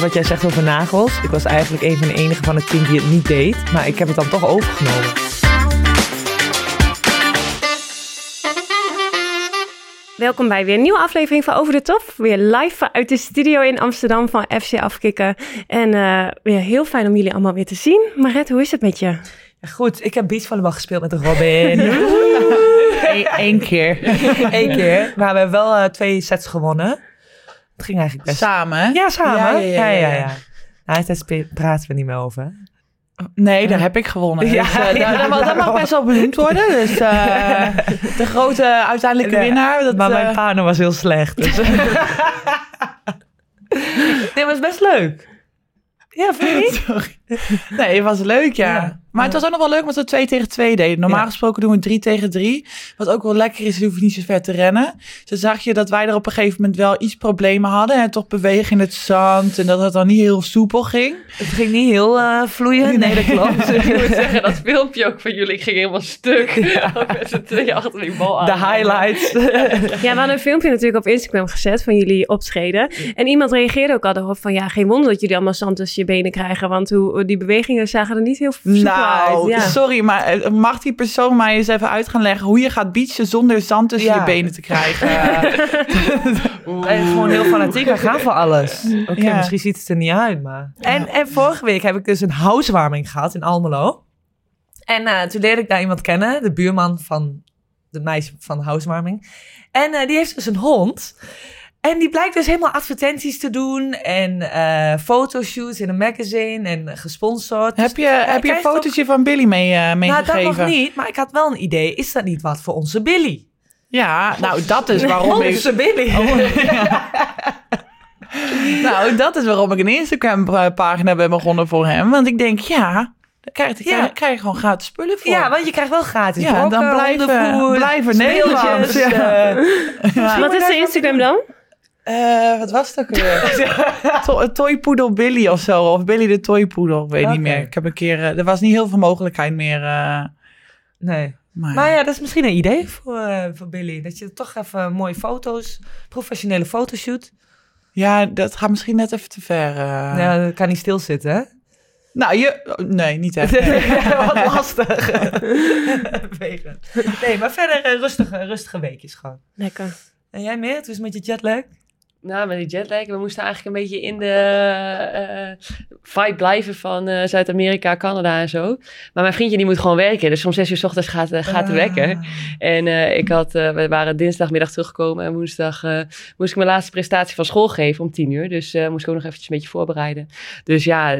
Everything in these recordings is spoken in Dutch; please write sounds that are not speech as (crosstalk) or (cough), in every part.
wat jij zegt over nagels. Ik was eigenlijk een van de enigen van het team die het niet deed. Maar ik heb het dan toch overgenomen. Welkom bij weer een nieuwe aflevering van Over de Top. Weer live uit de studio in Amsterdam van FC Afkikken. En uh, weer heel fijn om jullie allemaal weer te zien. Maret, hoe is het met je? Ja, goed, ik heb beachvolleybal gespeeld met Robin. (laughs) Eén keer. Eén keer. Maar we hebben wel uh, twee sets gewonnen. Het ging eigenlijk best... Samen? Ja, samen. Ja, ja, ja. ja, ja, ja. Nou, daar praten we niet meer over. Nee, daar heb ik gewonnen. Ja, dus, uh, ja, dat, mag, dat mag best wel benoemd worden. Dus uh, (laughs) de grote uiteindelijke winnaar. Dat, maar mijn partner was heel slecht. Dus. (laughs) nee, maar het is best leuk. Ja, vind je niet? (laughs) Sorry. Nee, het was leuk, ja. ja. Maar het was ook nog wel leuk omdat we twee tegen twee deden. Normaal ja. gesproken doen we drie tegen drie. Wat ook wel lekker is, je hoeft niet zo ver te rennen. Dus zag je dat wij er op een gegeven moment wel iets problemen hadden. En toch bewegen in het zand. En dat het dan niet heel soepel ging. Het ging niet heel uh, vloeiend. Nee, dat klopt. (laughs) ik moet zeggen, dat (laughs) filmpje ook van jullie ging helemaal stuk. Ja. (laughs) met z'n tweeën achter die bal aan. De highlights. ja, we hadden een filmpje natuurlijk op Instagram gezet van jullie optreden. En iemand reageerde ook al erop van... Ja, geen wonder dat jullie allemaal zand tussen je benen krijgen. Want hoe, die bewegingen zagen er niet heel soepel nou, uit. Ja. sorry, maar mag die persoon mij eens even uit gaan leggen... hoe je gaat beachen zonder zand tussen ja. je benen te krijgen? (laughs) Is gewoon heel fanatiek. Hij gaat voor alles. Oké, okay, ja. misschien ziet het er niet uit, maar... En, en vorige week heb ik dus een housewarming gehad in Almelo. En uh, toen leerde ik daar iemand kennen, de buurman van de meisje van de housewarming. En uh, die heeft dus een hond. En die blijkt dus helemaal advertenties te doen en uh, fotoshoots in een magazine en gesponsord. Heb je, dus, heb je een fotootje van Billy mee, uh, meegegeven? Nou, dat nog niet, maar ik had wel een idee. Is dat niet wat voor onze Billy? Ja, nou dat is waarom onze ik... Onze Billy. Oh, ja. (laughs) nou, dat is waarom ik een Instagram-pagina ben begonnen voor hem. Want ik denk, ja, daar krijg, je, ja. krijg je gewoon gratis spullen voor. Ja, want je krijgt wel gratis Ja, brokken, dan blijven, blijven Nederlands. Ja. Uh, ja. Wat is de Instagram dan? Uh, wat was het ook weer? (laughs) to toypoedel Billy of zo. Of Billy de toypoedel. Ik weet okay. niet meer. Ik heb een keer... Uh, er was niet heel veel mogelijkheid meer. Uh, nee. Maar, maar, ja, dat is misschien een idee voor, voor Billy. Dat je toch even mooie foto's... Professionele fotoshoot. Ja, dat gaat misschien net even te ver. Ja, dat kan niet stilzitten, hè? Nou, je... Nee, niet echt. Nee. (laughs) Wat (laughs) lastig. nee, maar verder rustige, rustige weekjes gewoon. Lekker. En jij meer? Het is met je jetlag? Nou, met die jetlag. We moesten eigenlijk een beetje in de uh, vibe blijven van uh, Zuid-Amerika, Canada en zo. Maar mijn vriendje die moet gewoon werken. Dus om zes uur s ochtends gaat, uh, gaat de wekker. En ik had, we waren dinsdagmiddag teruggekomen. En woensdag moest ik mijn laatste prestatie van school geven om tien uur. Dus moest ik ook nog eventjes een beetje voorbereiden. Dus ja,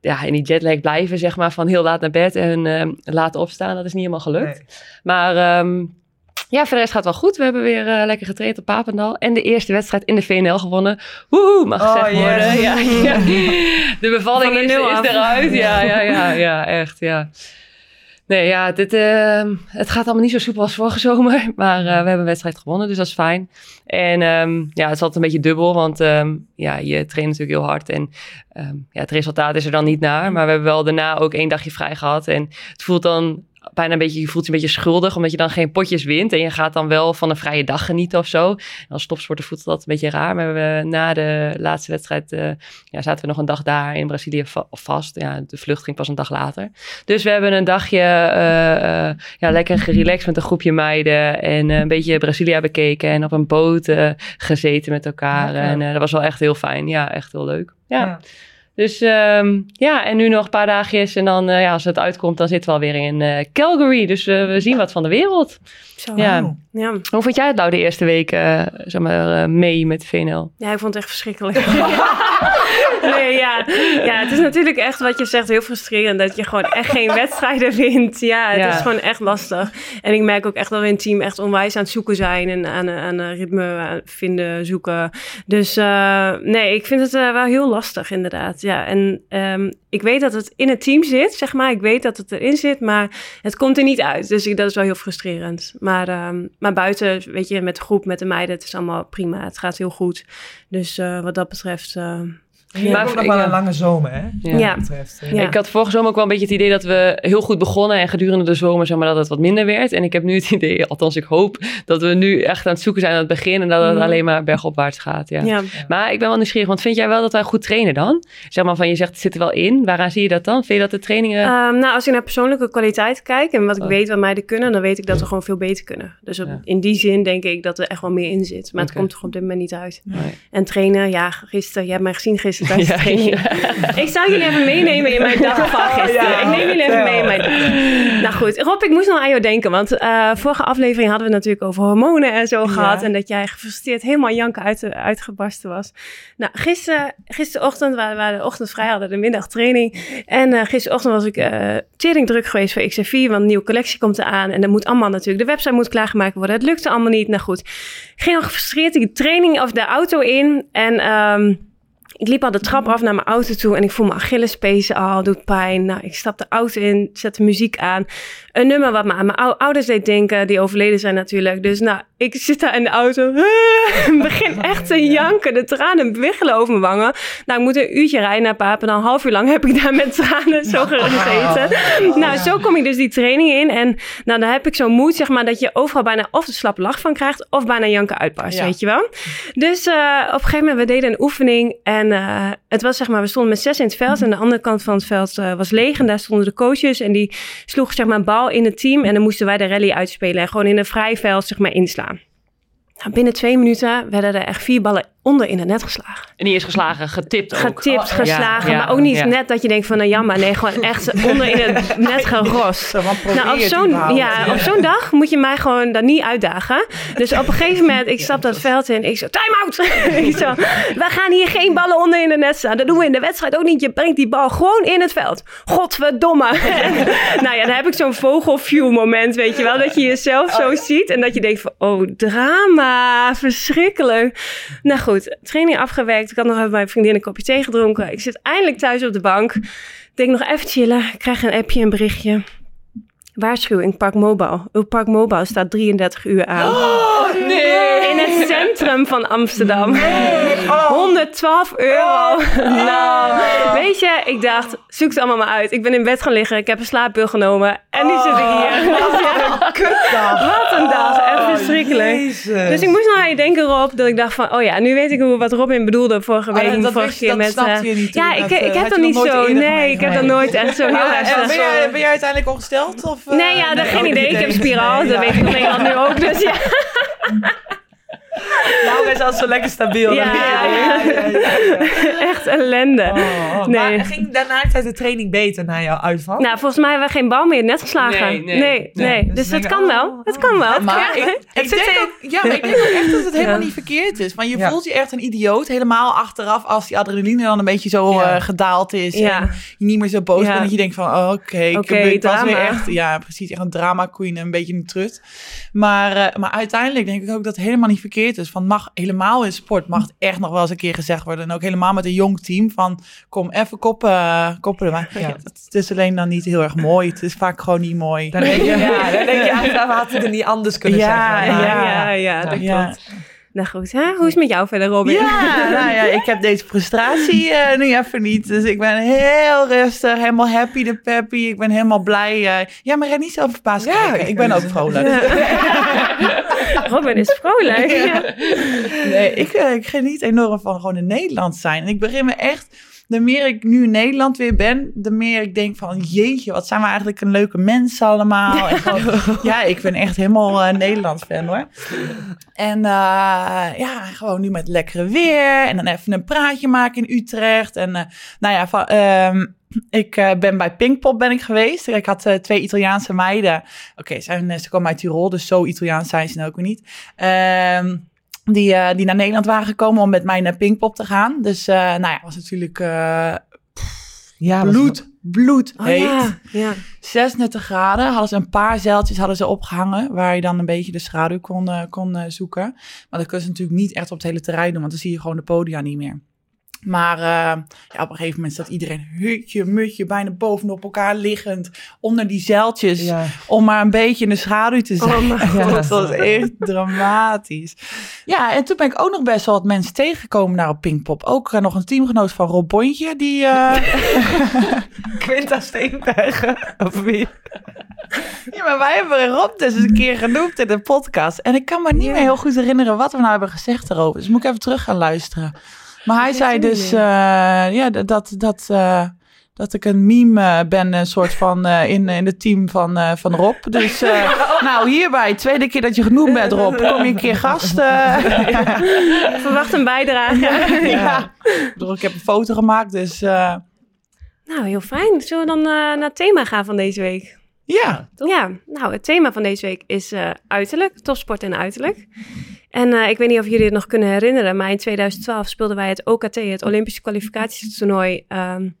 ja, in die jetlag blijven, zeg maar, van heel laat naar bed en laat opstaan. Dat is niet helemaal gelukt. Nee. Maar... Um, ja, verder gaat het wel goed. We hebben weer uh, lekker getraind op Papendal. En de eerste wedstrijd in de VNL gewonnen. Woehoe, mag gezegd oh, worden. Ja, ja. (laughs) De bevalling de is, is eruit. Ja, ja, ja, ja, echt, ja. Nee, ja, dit, uh, het gaat allemaal niet zo soepel als vorige zomer. (laughs) Maar uh, we hebben een wedstrijd gewonnen, dus dat is fijn. En um, ja, het is altijd een beetje dubbel, want um, ja, je traint natuurlijk heel hard. En um, ja, het resultaat is er dan niet naar. Maar we hebben wel daarna ook één dagje vrij gehad. En het voelt dan bijna een beetje, je voelt je een beetje schuldig, omdat je dan geen potjes wint. En je gaat dan wel van een vrije dag genieten of zo. En als topsporter voelt dat een beetje raar. Maar we, na de laatste wedstrijd uh, ja, zaten we nog een dag daar in Brazilië va vast. Ja, de vlucht ging pas een dag later. Dus we hebben een dagje uh, uh, ja, lekker gerelaxed met een groepje meiden. En een beetje Brazilië bekeken. En op een boot gezeten met elkaar. En dat was wel echt heel fijn. Ja, echt heel leuk. ja. ja. Dus um, ja, en nu nog een paar dagjes. En dan, uh, ja, als het uitkomt, dan zitten we alweer in uh, Calgary. Dus uh, we zien wat van de wereld. Zo, ja. ja. Hoe vond jij het nou de eerste week zeg maar, mee met de VNL? Ja, ik vond het echt verschrikkelijk. (laughs) nee, ja. ja, het is natuurlijk echt wat je zegt heel frustrerend. Dat je gewoon echt geen wedstrijden wint. Ja, het ja. is gewoon echt lastig. En ik merk ook echt dat we in het team echt onwijs aan het zoeken zijn. En aan, aan ritme vinden, zoeken. Dus nee, ik vind het wel heel lastig inderdaad ja. En um, ik weet dat het in het team zit, zeg maar. Ik weet dat het erin zit, maar het komt er niet uit. Dus dat is wel heel frustrerend. Maar, um, maar buiten, weet je, met de groep, met de meiden, het is allemaal prima. Het gaat heel goed. Dus uh, wat dat betreft... Ja, maar ook nog wel een lange zomer, hè? Ja. ja. ja. Ik had vorige zomer ook wel een beetje het idee dat we heel goed begonnen en gedurende de zomer, zeg maar, dat het wat minder werd. En ik heb nu het (laughs) idee, althans ik hoop, dat we nu echt aan het zoeken zijn aan het begin en dat het alleen maar bergopwaarts gaat. Ja. Maar ik ben wel nieuwsgierig, want vind jij wel dat wij goed trainen dan? Zeg maar van, je zegt het zit er wel in. Waaraan zie je dat dan? Vind je dat de trainingen... Um, nou, als ik naar persoonlijke kwaliteit kijk en wat ik oh. weet wat meiden kunnen, dan weet ik dat we gewoon veel beter kunnen. Dus in die zin denk ik dat er echt wel meer in zit. Maar het komt er op dit moment niet uit. En trainen, ja, gisteren, je hebt mij gezien gisteren de training. (laughs) ik zou jullie even meenemen in mijn dag van gisteren. ik neem jullie even mee in mijn. Nou goed, Rob, ik moest nog aan jou denken, want uh, vorige aflevering hadden we natuurlijk over hormonen en zo gehad. En dat jij gefrustreerd helemaal janken uit, uitgebarsten was. Nou, gisteren, gisterochtend, waren we de ochtend vrij hadden, de middagtraining. En uh, gisterochtend was ik uh, tering druk geweest voor XF4, want een nieuwe collectie komt eraan. En dan moet allemaal natuurlijk, de website moet klaargemaakt worden. Het lukte allemaal niet. Nou goed, ik ging al gefrustreerd die training of de auto in. En um, ik liep al de trap af naar mijn auto toe en ik voel mijn Achillespees al, doet pijn. Nou, ik stap de auto in, zet de muziek aan. Een nummer wat me aan mijn ouders deed denken, die overleden zijn natuurlijk. Dus nou, ik zit daar in de auto, (laughs) begin (laughs) echt te janken. De tranen wiggelen over mijn wangen. Nou, ik moet een uurtje rijden naar Papen. Dan een half uur lang heb ik daar met tranen zo gezeten. Nou, zo kom ik dus die training in. En nou, dan heb ik zo'n moed, zeg maar, dat je overal bijna of de slappe lach van krijgt, of bijna janken uitbarst, weet je wel. Dus uh, op een gegeven moment, we deden een oefening en uh, het was zeg maar, we stonden met zes in het veld. En de andere kant van het veld uh, was leeg. En daar stonden de coaches. En die sloegen zeg maar een bal in het team. En dan moesten wij de rally uitspelen. En gewoon in een vrij veld zeg maar inslaan. Nou, binnen twee minuten werden er echt vier ballen onder in het net geslagen. En die is geslagen, getipt ook. Getipt, oh, geslagen. maar ook niet net dat je denkt van, nou jammer. Nee, gewoon echt onder in het (laughs) net gerost. nou, op zo'n ja, op zo'n dag moet je mij gewoon dan niet uitdagen. Dus op een gegeven moment, ik (laughs) stap dat veld in. Ik zo, time out! (laughs) ik zo, we gaan hier geen ballen onder in het net staan. Dat doen we in de wedstrijd ook niet. Je brengt die bal gewoon in het veld. Godverdomme. nou ja, dan heb ik zo'n vogelview moment, weet je wel. Dat je jezelf zo ziet en dat je denkt van, oh, drama, verschrikkelijk. Nou goed training afgewerkt. Ik had nog even mijn vriendin een kopje thee gedronken. Ik zit eindelijk thuis op de bank. Denk nog even chillen. Ik krijg een appje, een berichtje. Waarschuwing, Park Mobile. Uw Park Mobile staat 33 uur aan. Oh, nee! Centrum van Amsterdam. Nee. (laughs) 112 euro. (laughs) Nou, weet je, ik dacht, zoek het allemaal maar uit. Ik ben in bed gaan liggen, ik heb een slaappil genomen. En nu zit ik hier. (laughs) Wat een dag, echt verschrikkelijk. Dus ik moest nog aan je denken, Rob, dat ik dacht van, oh ja, nu weet ik hoe, wat Robin bedoelde vorige oh, week. Oh, vorige keer met. Uh, niet, ja, ik, ik, heb dat niet zo. Nee, ik heb dat nooit echt zo heel erg. Ben jij, ben jij uiteindelijk ongesteld? Of? nee, ja, dat geen idee. Ik heb spiraal, dat weet ik nu ook. Dus ja. Nou, is altijd zo lekker stabiel. Ja, ja, echt ellende. Oh, oh. nee. Maar ging daarna de training beter na jouw uitval? Nou, volgens mij hebben we geen bal meer net geslagen. Nee, nee. nee, Dus, dus het kan wel. Het kan wel. Maar ik, ik denk ook, ja, maar ik denk ook echt dat het helemaal niet verkeerd is. Want je voelt je echt een idioot. Helemaal achteraf als die adrenaline dan een beetje zo uh, gedaald is. En je niet meer zo boos bent. Dat je denkt van, oh, oké. Okay, okay, ik was weer echt, ja, precies. Echt een drama queen. Een beetje een trut. Maar, uh, maar uiteindelijk denk ik ook dat het helemaal niet verkeerd is. Van mag helemaal in sport, mag het echt nog wel eens een keer gezegd worden. En ook helemaal met een jong team van kom even koppen, koppelen. Maar ja. (laughs) het is alleen dan niet heel erg mooi. Het is vaak gewoon niet mooi. Dan denk je, ja, dan denk je achteraf had het er niet anders kunnen ja, zeggen. Ja, ja, ja, dat klopt. Nou goed, hè? hoe is het met jou verder, Robin? Ja, nou ja, ik heb deze frustratie uh, nu even niet. Dus ik ben heel rustig, helemaal happy de peppy. Ik ben helemaal blij. Uh, ja, maar ga niet zo verbaasd ja, kijken. Ik ben ook vrolijk. (laughs) Robin is vrolijk. (laughs) Nee, ik, uh, ik geniet enorm van gewoon in Nederland zijn. En ik begin me echt de meer ik nu in Nederland weer ben, de meer ik denk van jeetje, wat zijn we eigenlijk een leuke mensen allemaal. En gewoon, ja, ik ben echt helemaal uh, Nederlands fan hoor. En uh, ja, gewoon nu met lekkere weer en dan even een praatje maken in Utrecht. En uh, nou ja, van, um, ik uh, ben bij Pinkpop ben ik geweest. Ik had uh, twee Italiaanse meiden. Oké, okay, ze komen uit Tirol, dus zo Italiaans zijn ze nou ook weer niet. Um, die, uh, die naar Nederland waren gekomen om met mij naar Pinkpop te gaan. Dus nou ja, was natuurlijk pff, ja, bloed, bloed oh, heet. Ja, ja. 36 graden. Hadden ze een paar zeiltjes hadden ze opgehangen, waar je dan een beetje de schaduw kon, kon zoeken. Maar dat kun je natuurlijk niet echt op het hele terrein doen, want dan zie je gewoon de podia niet meer. Maar uh, ja, op een gegeven moment staat iedereen hutje, mutje, bijna bovenop elkaar liggend. Onder die zeiltjes. Ja. Om maar een beetje in de schaduw te zijn. Oh (laughs) ja, dat was echt dramatisch. Ja, en toen ben ik ook nog best wel wat mensen tegengekomen naar op Pinkpop. Ook uh, nog een teamgenoot van Rob Bontje. Die, uh... (laughs) Quinta Steenbergen. Of wie? Ja, maar wij hebben Rob dus een keer genoemd in de podcast. En ik kan me niet meer heel goed herinneren wat we nou hebben gezegd erover. Dus moet ik even terug gaan luisteren. Maar hij zei dus uh, ja, dat, dat, uh, dat ik een meme ben, een soort van uh, in, in het team van, van Rob. Dus (laughs) nou, hierbij, tweede keer dat je genoemd bent, Rob. Kom je een keer gast? (laughs) Verwacht een bijdrage. (laughs) ja. ja. Ik heb een foto gemaakt, dus... Nou, heel fijn. Zullen we dan naar het thema gaan van deze week? Ja. Ja, nou, het thema van deze week is uiterlijk, topsport en uiterlijk. En uh, ik weet niet of jullie het nog kunnen herinneren, maar in 2012 speelden wij het OKT, het Olympische kwalificatietoernooi. Um,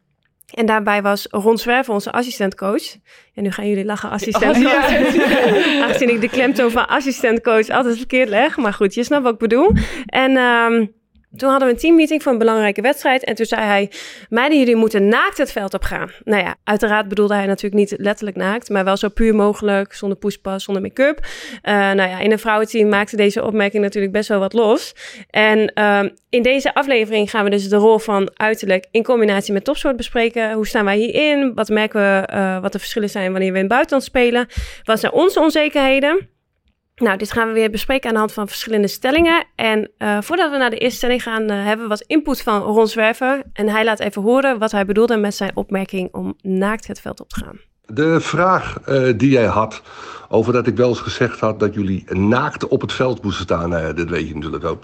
en daarbij was Ron Zwerver onze assistentcoach. En nu gaan jullie lachen, assistentcoach. Oh. (laughs) Aangezien ik de klemtoon van assistentcoach altijd verkeerd leg. Maar goed, je snapt wat ik bedoel. En um, toen hadden we een teammeeting voor een belangrijke wedstrijd. En toen zei hij: Meiden, jullie moeten naakt het veld op gaan. Nou ja, uiteraard bedoelde hij natuurlijk niet letterlijk naakt, maar wel zo puur mogelijk, zonder poespas, zonder make-up. Uh, nou ja, in een vrouwenteam maakte deze opmerking natuurlijk best wel wat los. En uh, in deze aflevering gaan we dus de rol van uiterlijk in combinatie met topsoort bespreken. Hoe staan wij hierin? Wat merken we, uh, wat de verschillen zijn wanneer we in het buitenland spelen? Wat zijn onze onzekerheden? Nou, dit gaan we weer bespreken aan de hand van verschillende stellingen. En uh, voordat we naar de eerste stelling gaan, uh, hebben we wat input van Ron Zwerver. En hij laat even horen wat hij bedoelde met zijn opmerking om naakt het veld op te gaan. De vraag uh, die jij had over dat ik wel eens gezegd had dat jullie naakt op het veld moesten staan. Dit weet je natuurlijk ook.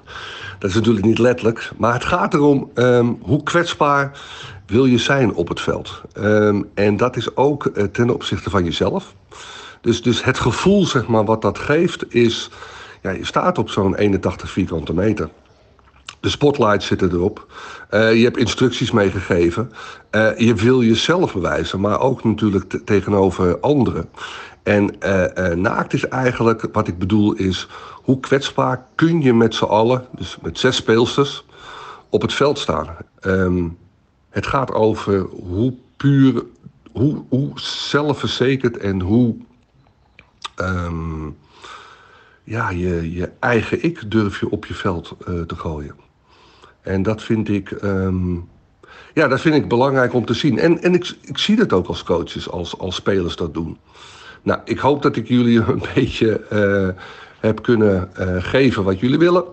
Dat is natuurlijk niet letterlijk. Maar het gaat erom um, hoe kwetsbaar wil je zijn op het veld. Um, en dat is ook ten opzichte van jezelf. Dus, dus het gevoel zeg maar, wat dat geeft is... Ja, je staat op zo'n 81 vierkante meter. De spotlights zitten erop. Uh, je hebt instructies meegegeven. Uh, je wil jezelf bewijzen, maar ook natuurlijk tegenover anderen. En uh, naakt is eigenlijk, wat ik bedoel, is hoe kwetsbaar kun je met z'n allen, dus met zes speelsters, op het veld staan. Um, het gaat over hoe puur, hoe, hoe zelfverzekerd en hoe um, ja, je, je eigen ik durf je op je veld uh, te gooien. En dat vind ik, um, ja, dat vind ik belangrijk om te zien. En, en ik, ik zie dat ook als coaches, als, als spelers dat doen. Nou, ik hoop dat ik jullie (laughs) een beetje uh, heb kunnen uh, geven wat jullie willen.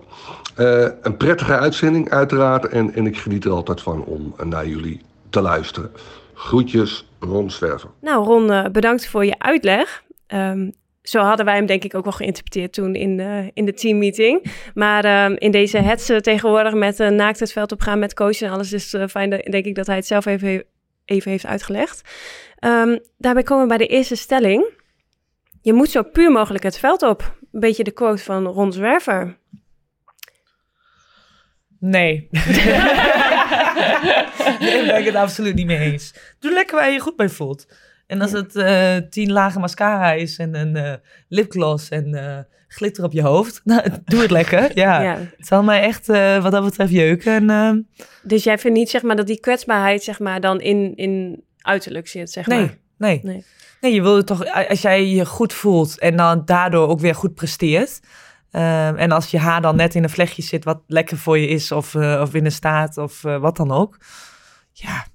Een prettige uitzending, uiteraard. En, en ik geniet er altijd van om naar jullie te luisteren. Groetjes, Ron Zwerver. Nou, Ron, bedankt voor je uitleg. Um, zo hadden wij hem denk ik ook wel geïnterpreteerd toen in de, in de teammeeting. Maar um, in deze hetze tegenwoordig met uh, naakt het veld op gaan met coach en alles is uh, fijn, denk ik dat hij het zelf even, even heeft uitgelegd. Um, daarbij komen we bij de eerste stelling. Je moet zo puur mogelijk het veld op. Een beetje de quote van Ron Zwerver. Nee. (laughs) (laughs) Daar ben ik het absoluut niet mee eens. Doe lekker waar je je goed bij voelt. En als het uh, tien lagen mascara is en een uh, lipgloss en uh, glitter op je hoofd, (laughs) nou, doe het lekker. (laughs) Ja. ja. Het zal mij echt wat dat betreft jeuken. En, dus jij vindt niet zeg maar, dat die kwetsbaarheid zeg maar, dan in, in uiterlijk zit? Zeg nee, maar. nee, nee. Nee, je wil toch, als jij je goed voelt en dan daardoor ook weer goed presteert. Um, en als je haar dan net in een vlechtje zit wat lekker voor je is, of, of in een staat, of wat dan ook. Ja,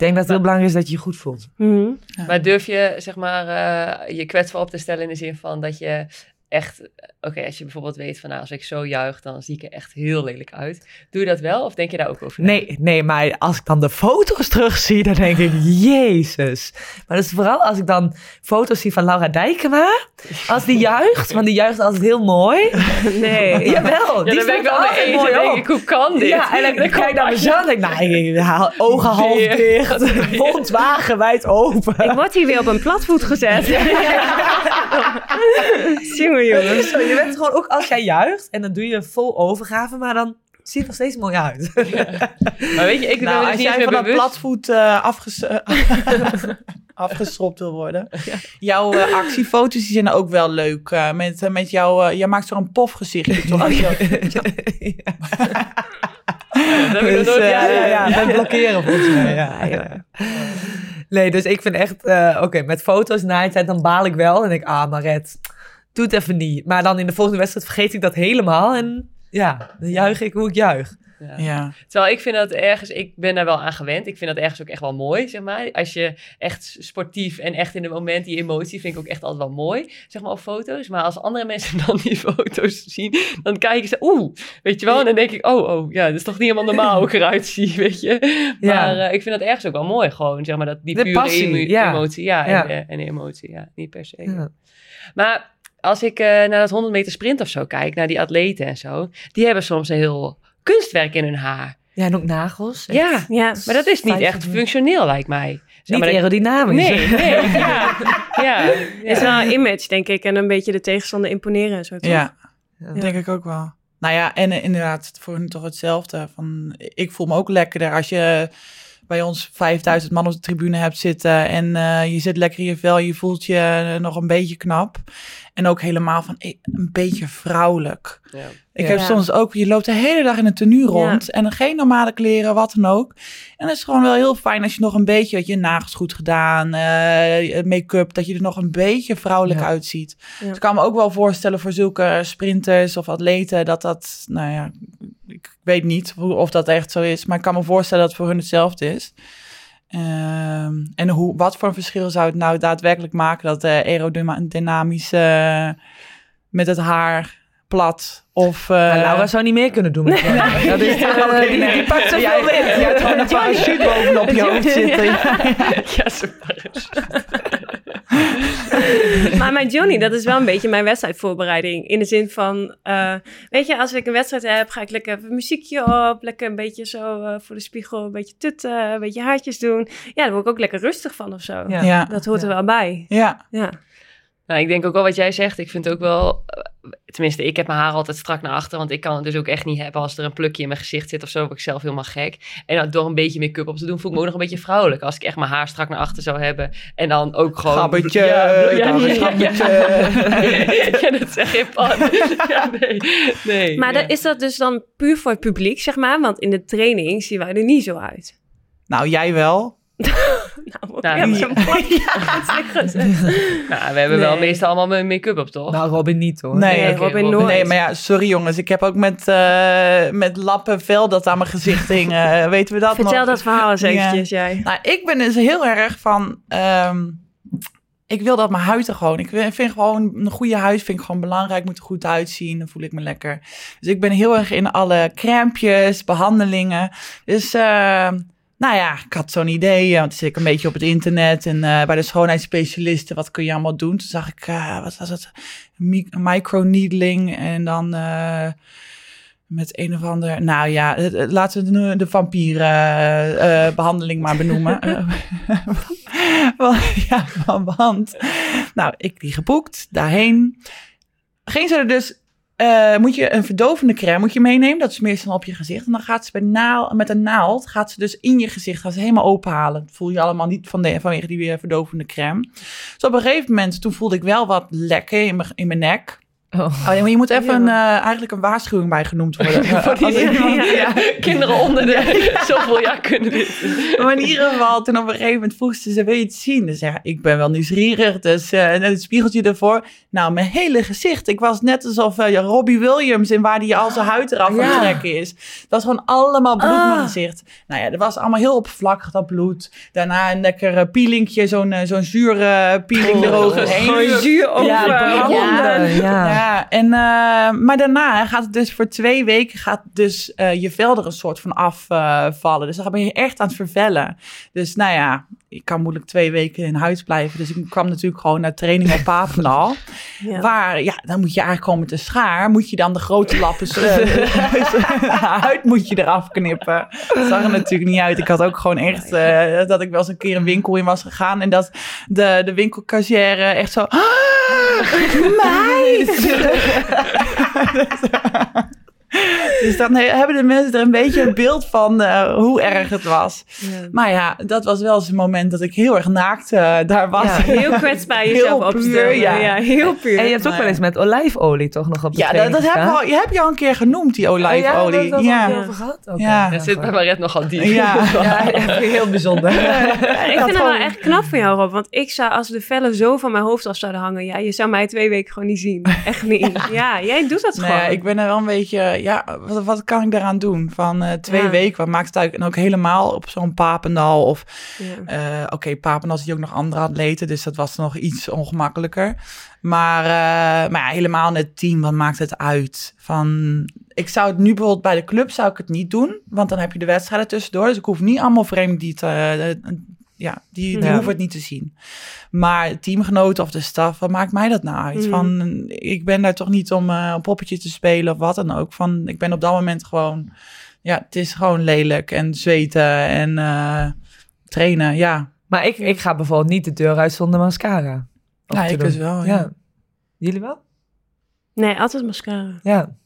denk dat het heel belangrijk is dat je je goed voelt. Mm -hmm. ja. Maar durf je, zeg maar, uh, je kwetsbaar op te stellen in de zin van dat je echt, oké, als je bijvoorbeeld weet van nou, als ik zo juich, dan zie ik er echt heel lelijk uit. Doe je dat wel of denk je daar ook over? Nee, nee, maar als ik dan de foto's (laughs) terugzie, dan denk ik, jezus. Maar dat is vooral als ik dan foto's zie van Laura Dijkema, als die juicht, want die juicht altijd heel mooi. (laughs) Nee. Jawel, ja, die ben ik wel mee eens. Dan denk ik, hoe kan dit? Ja, en dan, dan kijk ik naar mezelf en denk nou, ik haal ogen half dicht, (laughs) mond wagenwijd open. Ik word hier weer op een platvoet gezet. Jongen, jongen. Zo, je bent gewoon ook als jij juicht en dan doe je vol overgave, maar dan zie je er steeds mooi uit. Ja. Maar weet je, ik nou, ben als niet jij van dat platvoet uh, afges (laughs) afgestropt wil worden. Ja. Jouw uh, actiefoto's die zijn ook wel leuk. Uh, met, met jou, jij maakt zo'n pofgezichtje. (laughs) Toch? Oh, ja. Dat nog Dus, nooit- eh, ja, ja, ja, ja. blokkeren volgens mij. Ja, ja. Nee, dus ik vind echt, eh, oké, met foto's na tijd, dan baal ik wel. En denk ik, ah, Maret, doe het even niet. Maar dan in de volgende wedstrijd vergeet ik dat helemaal. En ja, dan juich ik hoe ik juich. Ja. Ja. Terwijl ik vind dat ergens, ik ben daar wel aan gewend. Ik vind dat ergens ook echt wel mooi, zeg maar. Als je echt sportief en echt in het moment die emotie vind ik ook echt altijd wel mooi, zeg maar op foto's. Maar als andere mensen (laughs) dan die foto's zien, dan kijken ze, oeh, weet je wel. En dan denk ik, oh, oh, ja, dat is toch niet helemaal normaal hoe ik eruit zie, (laughs) weet je. Ja. Maar eh, ik vind dat ergens ook wel mooi, gewoon, zeg maar, dat die De pure passie, emo- ja. emotie. Ja, Ja. En, eh, en de emotie, ja, niet per se. Ja. Maar als ik eh, naar dat 100 meter sprint of zo kijk, naar die atleten en zo, die hebben soms een heel kunstwerk in hun haar. Ja, en ook nagels. Echt Ja, Ja. maar dat is niet echt functioneel, lijkt mij. Zeg Niet maar aerodynamisch. Nee, (laughs) nee, ja. ja, Het is wel een image, denk ik. En een beetje de tegenstander imponeren en zo. toch? Ja, Ja. denk ik ook wel. Nou ja, en eh, inderdaad, voor hun toch hetzelfde. Van, ik voel me ook lekkerder als je bij ons 5000 man op de tribune hebt zitten en eh, je zit lekker in je vel, je voelt je nog een beetje knap. En ook helemaal van eh, een beetje vrouwelijk. Ja. Ik Ja. heb soms ook, je loopt de hele dag in een tenue rond Ja. en geen normale kleren, wat dan ook. En het is gewoon wel heel fijn als je nog een beetje, weet je, nagels goed gedaan, eh, make-up, dat je er nog een beetje vrouwelijk Ja. uitziet. Ja. Dus ik kan me ook wel voorstellen voor zulke sprinters of atleten dat dat, nou ja, ik weet niet hoe- of dat echt zo is, maar ik kan me voorstellen dat het voor hun hetzelfde is. Ehm, en hoe, wat voor een verschil zou het nou daadwerkelijk maken dat eh aerodynamisch eh, met het haar plat of... eh, Maar Laura zou niet meer kunnen doen. Met. (laughs) Dat is, Ja, eh, (laughs) die, nee. die pakt zoveel wind. jij hebt gewoon een parachute bovenop je hoofd (laughs) zitten. Ja, zo parachute. Maar mijn Johnny, dat is wel een beetje mijn wedstrijdvoorbereiding. In de zin van, eh, weet je, als ik een wedstrijd heb, ga ik lekker even muziekje op. Lekker een beetje zo eh, voor de spiegel, een beetje tutten, een beetje haartjes doen. Ja, daar word ik ook lekker rustig van of zo. Ja. Ja, Dat hoort er wel bij. ja. Ja. Nou, ik denk ook wel wat jij zegt. Ik vind ook wel, tenminste, ik heb mijn haar altijd strak naar achter, want ik kan het dus ook echt niet hebben als er een plukje in mijn gezicht zit of zo, word ik zelf helemaal gek. En dan door een beetje make-up op te doen, voel ik me ook nog een beetje vrouwelijk. Als ik echt mijn haar strak naar achter zou hebben en dan ook gewoon... Gabbetje, Ja, ja, ja, ja, gabbetje. (laughs) ja, dat zeg je pan. Ja, nee, nee. Maar is dat dus dan puur voor het publiek, zeg maar? Want in de training zien wij er niet zo uit. Nou, jij wel. Nou, Nou, (laughs) ja, ja. Nou, we hebben wel meestal allemaal mijn make-up op, toch? Nou, Robin niet hoor. Nee, Robin Robin. nooit. Nee, maar ja, sorry jongens. Ik heb ook met, eh, met lappen vel dat aan mijn gezicht hing. Eh, (laughs) weten we dat nog? Vertel dat verhaal eens Ja. eventjes, jij. Nou, ik ben dus heel erg van... ehm, ik wil dat mijn huid er gewoon... Ik vind gewoon een goede huid vind ik gewoon belangrijk. Moet er goed uitzien. Dan voel ik me lekker. Dus ik ben heel erg in alle crèmpjes, behandelingen. Dus... ehm, nou ja, ik had zo'n idee, eh, want toen zit ik een beetje op het internet en eh, bij de schoonheidsspecialisten, wat kun je allemaal doen? Toen zag ik, eh, wat was het, Mi- microneedling en dan met een of ander, nou ja, laten we nu de vampierbehandeling maar benoemen. (laughs) (laughs) Want- ja, want, nou, ik die geboekt, daarheen. Ging ze er dus eh, moet je een verdovende crème moet je meenemen. Dat ze dan op je gezicht. En dan gaat ze bij naal, met een naald gaat ze dus in je gezicht gaat ze helemaal openhalen. Voel je allemaal niet van de, vanwege die eh, verdovende crème. Dus op een gegeven moment, toen voelde ik wel wat lekken in mijn, in mijn nek. Oh. Oh, maar je moet even een, eh, eigenlijk een waarschuwing bij genoemd worden. (laughs) Voor die ja, kinderen onder de (laughs) zoveel jaar kunnen dit. Maar in ieder geval, toen op een gegeven moment vroeg ze, ze wil je het zien? Dus ja, ik ben wel nieuwsgierig. Dus eh, en het spiegeltje ervoor. Nou, mijn hele gezicht. Ik was net alsof eh, ja, Robbie Williams en waar die al zijn huid eraf aan het trekken is. Het was gewoon allemaal bloed in mijn Ah. gezicht. Nou ja, dat was allemaal heel oppervlakkig, dat bloed. Daarna een lekker peelingje, zo'n zo'n zure peeling Oh, eroverheen. Gewoon zuur over. Ja. Ja, ja. En, eh, maar daarna gaat het dus voor twee weken gaat dus eh, je vel er een soort van afvallen. dus dan ben je echt aan het vervellen. Dus nou ja, ik kan moeilijk twee weken in huis blijven. Dus ik kwam natuurlijk gewoon naar training op Papendal. (laughs) Ja. Waar, ja, dan moet je eigenlijk gewoon met de schaar, moet je dan de grote lappen (laughs) (laughs) huid moet je eraf knippen. Dat zag er natuurlijk niet uit. Ik had ook gewoon echt, eh, dat ik wel eens een keer een winkel in was gegaan en dat de, de winkelkassière echt zo... Meg! (laughs) dus dan hebben de mensen er een beetje een beeld van uh, hoe erg het was. Ja. Maar ja, dat was wel eens een moment dat ik heel erg naakt uh, daar was. Ja, heel (laughs) kwetsbaar jezelf opstellen. Ja. ja, heel puur. En je hebt ook wel eens met olijfolie toch nog op de Ja, dat, dat heb, je al, je heb je al een keer genoemd, die olijfolie. Oh, ja, dat, dat gehad. Okay. Ja. Dat zit bij Maret nogal diep. (laughs) Ja, ja heel bijzonder. ik vind het wel echt knap van jou, Rob. Want ik zou, als de vellen zo van mijn hoofd af zouden hangen... Ja, je zou mij twee weken gewoon niet zien. Echt niet. Ja, jij doet dat gewoon. Ja, ik ben er wel een beetje... Ja, wat, wat kan ik daaraan doen? Van uh, twee weken, wat maakt het uit? En ook helemaal op zo'n Papendal. Of, uh, oké, okay, Papendal zie je ook nog andere atleten. Dus dat was nog iets ongemakkelijker. Maar, uh, maar ja, helemaal het team, wat maakt het uit? Van, ik zou het nu bijvoorbeeld bij de club zou ik het niet doen. Want dan heb je de wedstrijden tussendoor. Dus ik hoef niet allemaal vreemd die te, ja, die, die hoeven het niet te zien. Maar teamgenoten of de staf, wat maakt mij dat nou uit? Mm. Van, ik ben daar toch niet om uh, een poppetje te spelen of wat dan ook. Van, ik ben op dat moment gewoon, ja, het is gewoon lelijk en zweten en uh, trainen, ja. Maar ik, ik ga bijvoorbeeld niet de deur uit zonder mascara. Ja, ik dus wel, ja. Jullie wel? Nee, altijd mascara. Ja.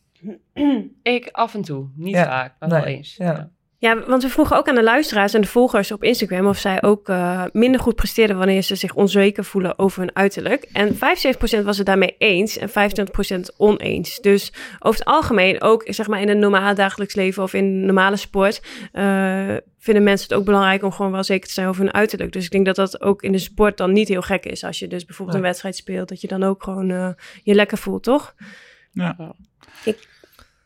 (clears throat) ik af en toe, niet vaak, maar wel eens. Ja. Ja, want we vroegen ook aan de luisteraars en de volgers op Instagram of zij ook uh, minder goed presteerden wanneer ze zich onzeker voelen over hun uiterlijk. En 75% was het daarmee eens en 25% oneens. Dus over het algemeen, ook zeg maar in een normale dagelijks leven of in normale sport, uh, vinden mensen het ook belangrijk om gewoon wel zeker te zijn over hun uiterlijk. Dus ik denk dat dat ook in de sport dan niet heel gek is. Als je dus bijvoorbeeld een wedstrijd speelt, dat je dan ook gewoon uh, je lekker voelt, toch? Ja. Ik,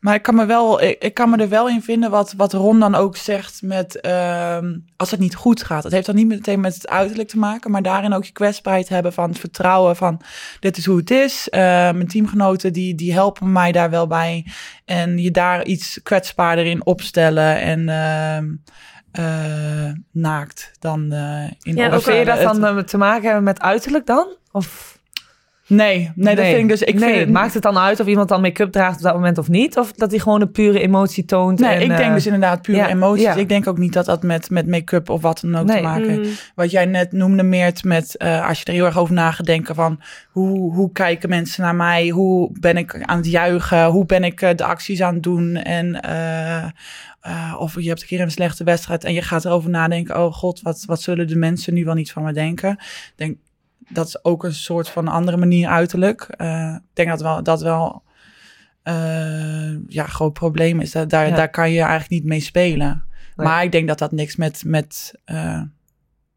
maar ik kan me, wel, ik, ik, kan me er wel in vinden wat, wat Ron dan ook zegt met uh, als het niet goed gaat. Het heeft dan niet meteen met het uiterlijk te maken, maar daarin ook je kwetsbaarheid hebben van het vertrouwen van dit is hoe het is. Uh, mijn teamgenoten die, die helpen mij daar wel bij. En je daar iets kwetsbaarder in opstellen en uh, naakt dan uh, in ja, Vind je dat dan te maken hebben met uiterlijk dan? Of... Nee, nee, dat vind ik dus. Ik nee, vind, maakt het dan uit of iemand dan make-up draagt op dat moment of niet? Of dat hij gewoon een pure emotie toont? Nee, ik denk uh, dus inderdaad pure ja, emoties. Ja. Ik denk ook niet dat dat met, met make-up of wat dan ook nee. te maken heeft. Mm. Wat jij net noemde, meer met uh, als je er heel erg over na denken van hoe, hoe kijken mensen naar mij? Hoe ben ik aan het juichen? Hoe ben ik uh, de acties aan het doen? En of je hebt een keer een slechte wedstrijd en je gaat erover nadenken. Oh god, wat, wat zullen de mensen nu wel niet van me denken? Denk, dat is ook een soort van andere manier uiterlijk. Uh, ik denk dat wel, dat wel uh, ja, groot probleem is. Daar, ja. daar kan je eigenlijk niet mee spelen. Nee. Maar ik denk dat dat niks met, met uh,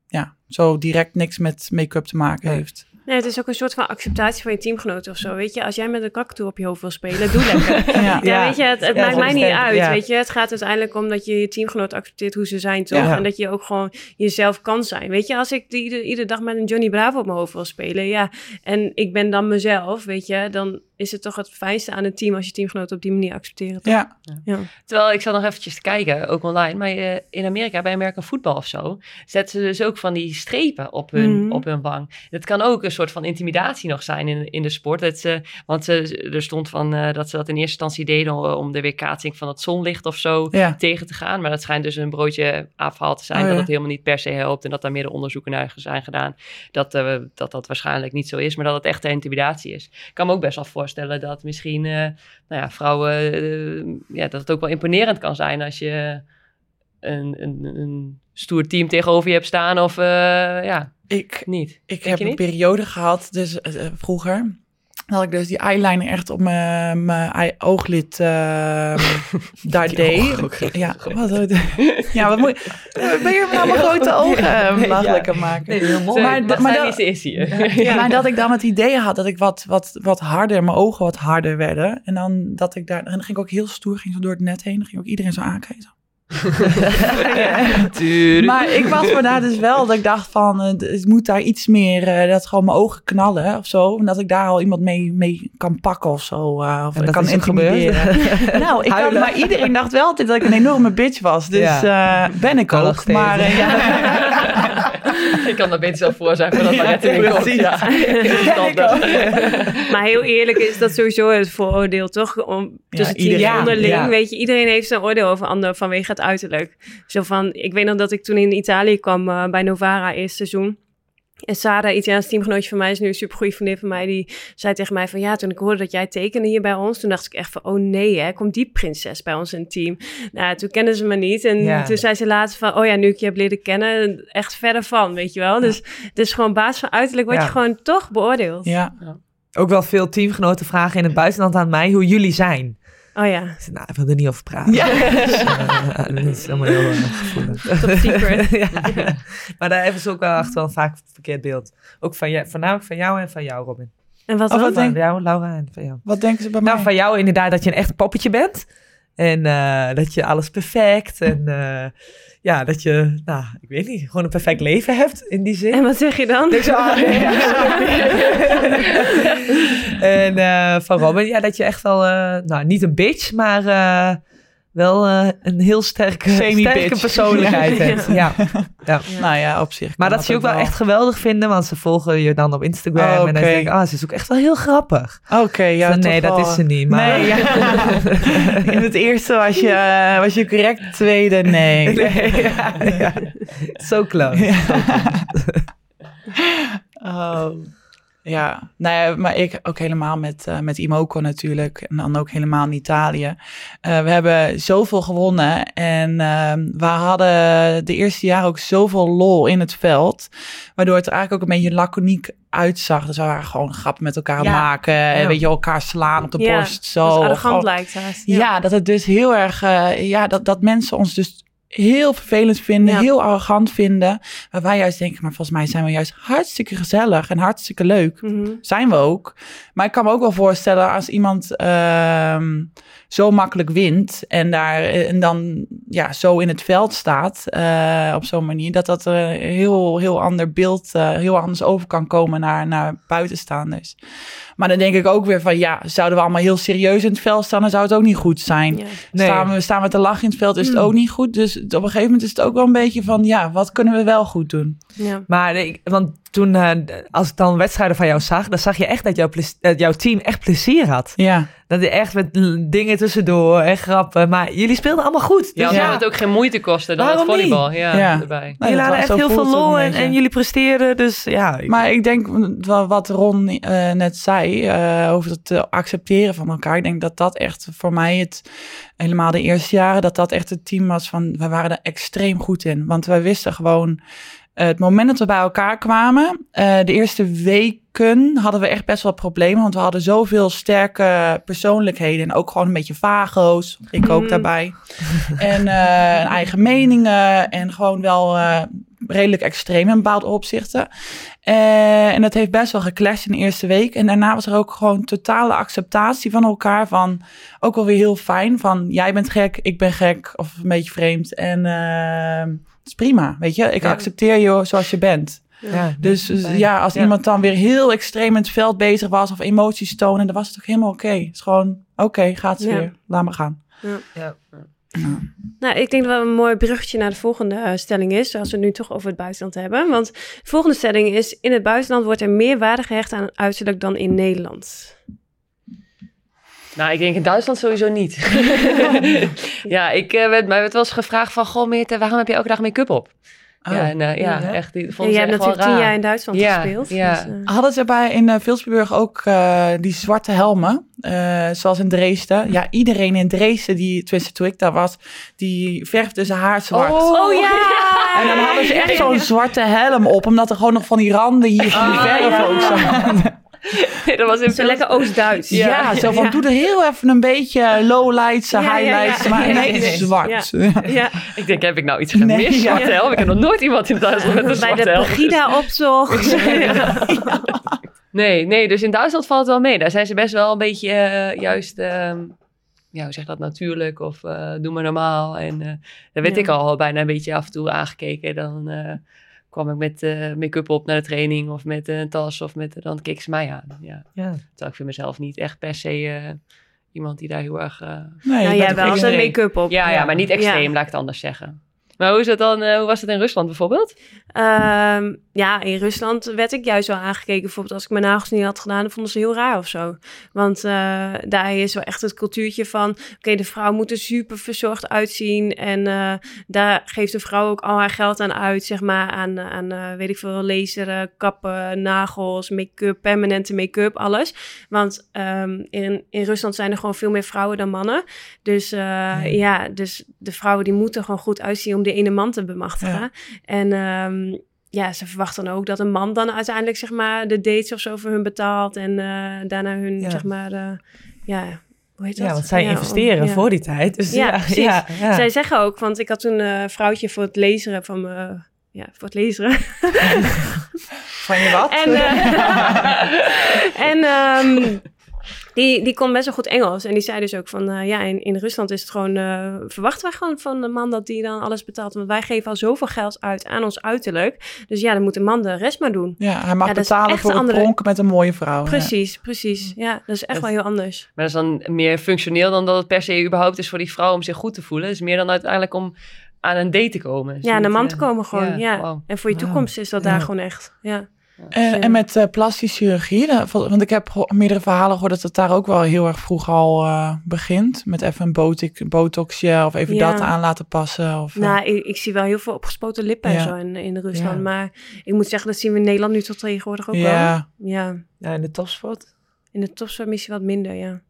ja, zo direct niks met make-up te maken nee. heeft. Nee, het is ook een soort van acceptatie van je teamgenoten of zo. Weet je, als jij met een kakatoe op je hoofd wil spelen, doe lekker. (laughs) ja. ja. weet je, het, het ja, maakt mij niet uit. Weet je, het gaat uiteindelijk om dat je je teamgenoot accepteert hoe ze zijn, toch? En dat je ook gewoon jezelf kan zijn. Weet je, als ik iedere, iedere dag met een Johnny Bravo op mijn hoofd wil spelen, ja, en ik ben dan mezelf, weet je, dan is het toch het fijnste aan het team als je teamgenoten op die manier accepteren. Ja. ja. Terwijl ik zat nog eventjes te kijken, ook online, maar uh, in Amerika bij American voetbal of zo, zetten ze dus ook van die strepen op hun, mm -hmm. op hun wang. Dat kan ook een soort van intimidatie nog zijn in, in de sport. Dat ze, want ze, er stond van uh, dat ze dat in eerste instantie deden om de weerkaatsing van het zonlicht of zo ja. tegen te gaan. Maar dat schijnt dus een broodje afhaal te zijn, oh, dat het helemaal niet per se helpt en dat daar meer onderzoeken naar zijn gedaan. Dat, uh, dat dat waarschijnlijk niet zo is, maar dat het echt intimidatie is. Ik kan me ook best wel voorstellen voorstellen dat misschien uh, nou ja, vrouwen, uh, ja, dat het ook wel imponerend kan zijn als je een, een, een stoer team tegenover je hebt staan of uh, ja, ik, niet. Ik heb een periode gehad, dus vroeger, dat ik dus die eyeliner echt op mijn, mijn ooglid uh, (laughs) daar deed. Ja, wat, (laughs) ja, wat moet Ben je nou mijn grote ogen nee, makkelijker ja. maken? Nee, heel mooi. Maar dat, is hier. (laughs) Ja, maar dat ik dan het idee had dat ik wat, wat, wat harder, mijn ogen wat harder werden. En dan dat ik daar, en dan ging ik ook heel stoer, ging zo door het net heen. Dan ging ook iedereen zo aankijken. Maar ik was me daar dus wel dat ik dacht van, uh, ik moet daar iets meer, uh, dat gewoon mijn ogen knallen of zo. En dat ik daar al iemand mee, mee kan pakken of zo. Uh, of kan intimideren. (laughs) nou, ik kan, maar iedereen dacht wel altijd dat ik een enorme bitch was. Dus ja. ben ik ook. Maar, (laughs) ja. (laughs) (laughs) ik kan dat beter zelf voor zijn voordat ja, net in komt. Ja. (laughs) maar heel eerlijk is dat sowieso het vooroordeel, toch? Om, tussen ja, iedereen onderling, weet je, iedereen heeft zijn oordeel over anderen vanwege het uiterlijk. Zo van, ik weet nog dat ik toen in Italië kwam uh, bij Novara eerste seizoen. En Sarah, Italiaans teamgenootje van mij, is nu een supergoeie vriendin van mij. Die zei tegen mij van ja, toen ik hoorde dat jij tekende hier bij ons, toen dacht ik echt van oh nee, hè, komt die prinses bij ons in het team? Nou, toen kenden ze me niet. En toen zei ze later van oh ja, nu ik je heb leren kennen, echt verder van, weet je wel. Dus het is gewoon baas van uiterlijk word je gewoon toch beoordeeld. Ja. Ook wel veel teamgenoten vragen in het buitenland aan mij hoe jullie zijn. Oh ja. nou, ik wil er niet over praten. Ja. Dus, uh, dat is allemaal heel uh, gevoelig. (laughs) Top secret. (laughs) ja. Maar daar hebben ze ook wel echt wel een vaak verkeerd beeld. Ook van je, voornamelijk van jou en van jou, Robin. En wat, oh, wat denk... jou, Laura en van jou. Wat denken ze bij nou, mij? van jou inderdaad dat je een echt poppetje bent. En uh, dat je alles perfect en ja, dat je, nou, ik weet niet, gewoon een perfect leven hebt in die zin. En wat zeg je dan? Dus, ah, (laughs) nee, en uh, van Robin, ja, dat je echt wel, uh, nou, niet een bitch, maar uh, wel een heel sterke, sterke persoonlijkheid (laughs) ja. hebt. Ja. Ja. ja. Nou ja, op zich. Maar dat, dat ze je ook wel echt geweldig vinden, want ze volgen je dan op Instagram. Oh, okay. En dan denk ik, ah, ze is ook echt wel heel grappig. Oké, okay, ja. Dus, nee, dat wel. is ze niet. Maar... Nee, ja. (laughs) In het eerste was je, uh, was je correct, tweede, nee. nee (laughs) ja, ja. So close. Ja. So close. oh. Ja, nou ja, maar ik ook helemaal met, uh, met Imoco natuurlijk. En dan ook helemaal in Italië. Uh, we hebben zoveel gewonnen. En uh, we hadden de eerste jaren ook zoveel lol in het veld. Waardoor het er eigenlijk ook een beetje laconiek uitzag. Dus we waren gewoon grappen met elkaar ja. maken. Ja. En weet je, elkaar slaan op de borst. Zo. Dat arrogant gewoon, lijkt haast. Ja. ja, dat het dus heel erg... uh, ja, dat, dat mensen ons dus heel vervelend vinden, ja. heel arrogant vinden. Maar wij juist denken, maar volgens mij zijn we juist hartstikke gezellig en hartstikke leuk. Mhm. Zijn we ook. Maar ik kan me ook wel voorstellen als iemand uh, zo makkelijk wint en daar en dan ja, zo in het veld staat uh, op zo'n manier, dat dat een heel, heel ander beeld, uh, heel anders over kan komen naar, naar buitenstaanders. Maar dan denk ik ook weer van, ja, zouden we allemaal heel serieus in het veld staan, dan zou het ook niet goed zijn. Ja. Nee. Staan, we, staan we te lachen in het veld, is het mm. ook niet goed. Dus op een gegeven moment is het ook wel een beetje van, ja, wat kunnen we wel goed doen? Ja. Maar ik, want toen, uh, als ik dan wedstrijden van jou zag, dan zag je echt dat jouw, dat jouw team echt plezier had. Ja. Dat je echt met dingen tussendoor en grappen. Maar jullie speelden allemaal goed. Dus ja, ja. het ook geen moeite kosten dan Waarom het volleybal. Ja, ja. erbij. Nee, jullie hadden echt heel veel lol en, en, jullie presteerden. Dus ja. Ik... Maar ik denk wat Ron uh, net zei uh, over het uh, accepteren van elkaar. Ik denk dat dat echt voor mij het helemaal de eerste jaren dat dat echt het team was van we waren er extreem goed in. Want wij wisten gewoon het moment dat we bij elkaar kwamen, uh, de eerste weken hadden we echt best wel problemen. Want we hadden zoveel sterke persoonlijkheden. En ook gewoon een beetje vago's. Ik ook mm. daarbij. (laughs) en uh, eigen meningen. En gewoon wel uh, redelijk extreem in bepaalde opzichten. En dat heeft best wel geclashed in de eerste week. En daarna was er ook gewoon totale acceptatie van elkaar. Van ook wel weer heel fijn. Van jij bent gek, ik ben gek. Of een beetje vreemd. En is prima, weet je. Ik ja. accepteer je zoals je bent. Ja, dus ja, ja als ja. iemand dan weer heel extreem in het veld bezig was of emoties tonen, dan was het toch helemaal oké. Okay. Het is gewoon, oké, okay, gaat het weer. Laat maar gaan. Ja. Nou, ik denk dat wel een mooi bruggetje naar de volgende uh, stelling is, als we het nu toch over het buitenland hebben. Want de volgende stelling is, in het buitenland wordt er meer waarde gehecht aan uiterlijk dan in Nederland. Nou, ik denk in Duitsland sowieso niet. (laughs) ja, ik uh, werd, mij werd wel eens gevraagd van... Goh, Meerte, waarom heb je elke dag make-up op? Oh. Ja, en, uh, ja, ja, echt. Die vond en jij hebt natuurlijk tien jaar in Duitsland ja, gespeeld. Ja. Dus, uh... Hadden ze bij in uh, Vilsburg ook die zwarte helmen, zoals in Dresden? Ja, iedereen in Dresden, die, tenminste toen ik daar was, die verfde zijn haar zwart. Oh, oh ja! (laughs) En dan hadden ze echt zo'n (laughs) zwarte helm op, omdat er gewoon nog van die randen hier van die Ah, verf ja. ook zaten. Nee, (laughs) dat was in zo lekker Oost-Duits. Ja, ja, zo van, doe er heel even een beetje lowlights, Ja, ja, ja. highlights, maar nee, nee, nee. zwart. Ja. Ik denk, heb ik nou iets gemist? Nee, ja. Zwarte helm? Ik heb nog nooit iemand in Duitsland met een Bij zwarte de helm. Pegida-optocht. (laughs) Nee, nee, dus in Duitsland valt het wel mee. Daar zijn ze best wel een beetje eh, juist, ehm, ja, hoe zeg je dat, natuurlijk of eh, doe maar normaal. En eh, daar werd Ja. ik al bijna een beetje af en toe aangekeken. Dan eh, kwam ik met eh, make-up op naar de training of met een tas of met, dan keek ze mij aan. Ja. Ja. Terwijl ik vind mezelf niet echt per se eh, iemand die daar heel erg... eh, Nee, Nou, jij wel, een make-up op. ja, ja, maar niet extreem, Ja. laat ik het anders zeggen. Maar hoe, is dat dan, hoe was het in Rusland bijvoorbeeld? Um, ja, in Rusland werd ik juist wel aangekeken. Bijvoorbeeld als ik mijn nagels niet had gedaan, dan vonden ze heel raar of zo. Want uh, daar is wel echt het cultuurtje van... oké, de vrouw moet er super verzorgd uitzien. En uh, daar geeft de vrouw ook al haar geld aan uit, zeg maar. Aan, aan uh, weet ik veel, laseren, kappen, nagels, make-up, permanente make-up, alles. Want um, in, in Rusland zijn er gewoon veel meer vrouwen dan mannen. Dus ja. ja, dus de vrouwen die moeten gewoon goed uitzien... om de ene man te bemachtigen. Ja. En... Um, ja, ze verwachten dan ook dat een man dan uiteindelijk zeg maar de dates of zo voor hun betaalt en uh, daarna hun ja. zeg maar uh, ja hoe heet dat? Ja, want zij investeren voor die tijd. Dus ja, ja, Zij zeggen ook, want ik had toen een uh, vrouwtje voor het lezen van me, ja, voor het lezen. (laughs) van je wat? En, (laughs) (laughs) en um, die, die kon best wel goed Engels. En die zei dus ook van, uh, ja, in, in Rusland is het gewoon, uh, verwachten wij gewoon van de man dat die dan alles betaalt. Want wij geven al zoveel geld uit aan ons uiterlijk. Dus ja, dan moet de man de rest maar doen. Ja, hij mag ja, betalen voor andere... het pronken met een mooie vrouw. Precies, ja. precies. Ja, dat is echt wel heel anders. Maar dat is dan meer functioneel dan dat het per se überhaupt is voor die vrouw om zich goed te voelen. Het is meer dan uiteindelijk om aan een date te komen. Ja, aan een man te komen gewoon, ja. En voor je toekomst is dat daar gewoon echt, ja. Uh, en met uh, plastische chirurgie, want ik heb meerdere verhalen gehoord dat het daar ook wel heel erg vroeg al uh, begint. Met even een botox, botoxje of even ja. dat aan laten passen. Of, nou, ik, ik, zie wel heel veel opgespoten lippen ja. en zo in, in Rusland. Ja. Maar ik moet zeggen, dat zien we in Nederland nu tot tegenwoordig ook wel. Ja. Ja, in de topsport? In de topsport misschien wat minder, ja.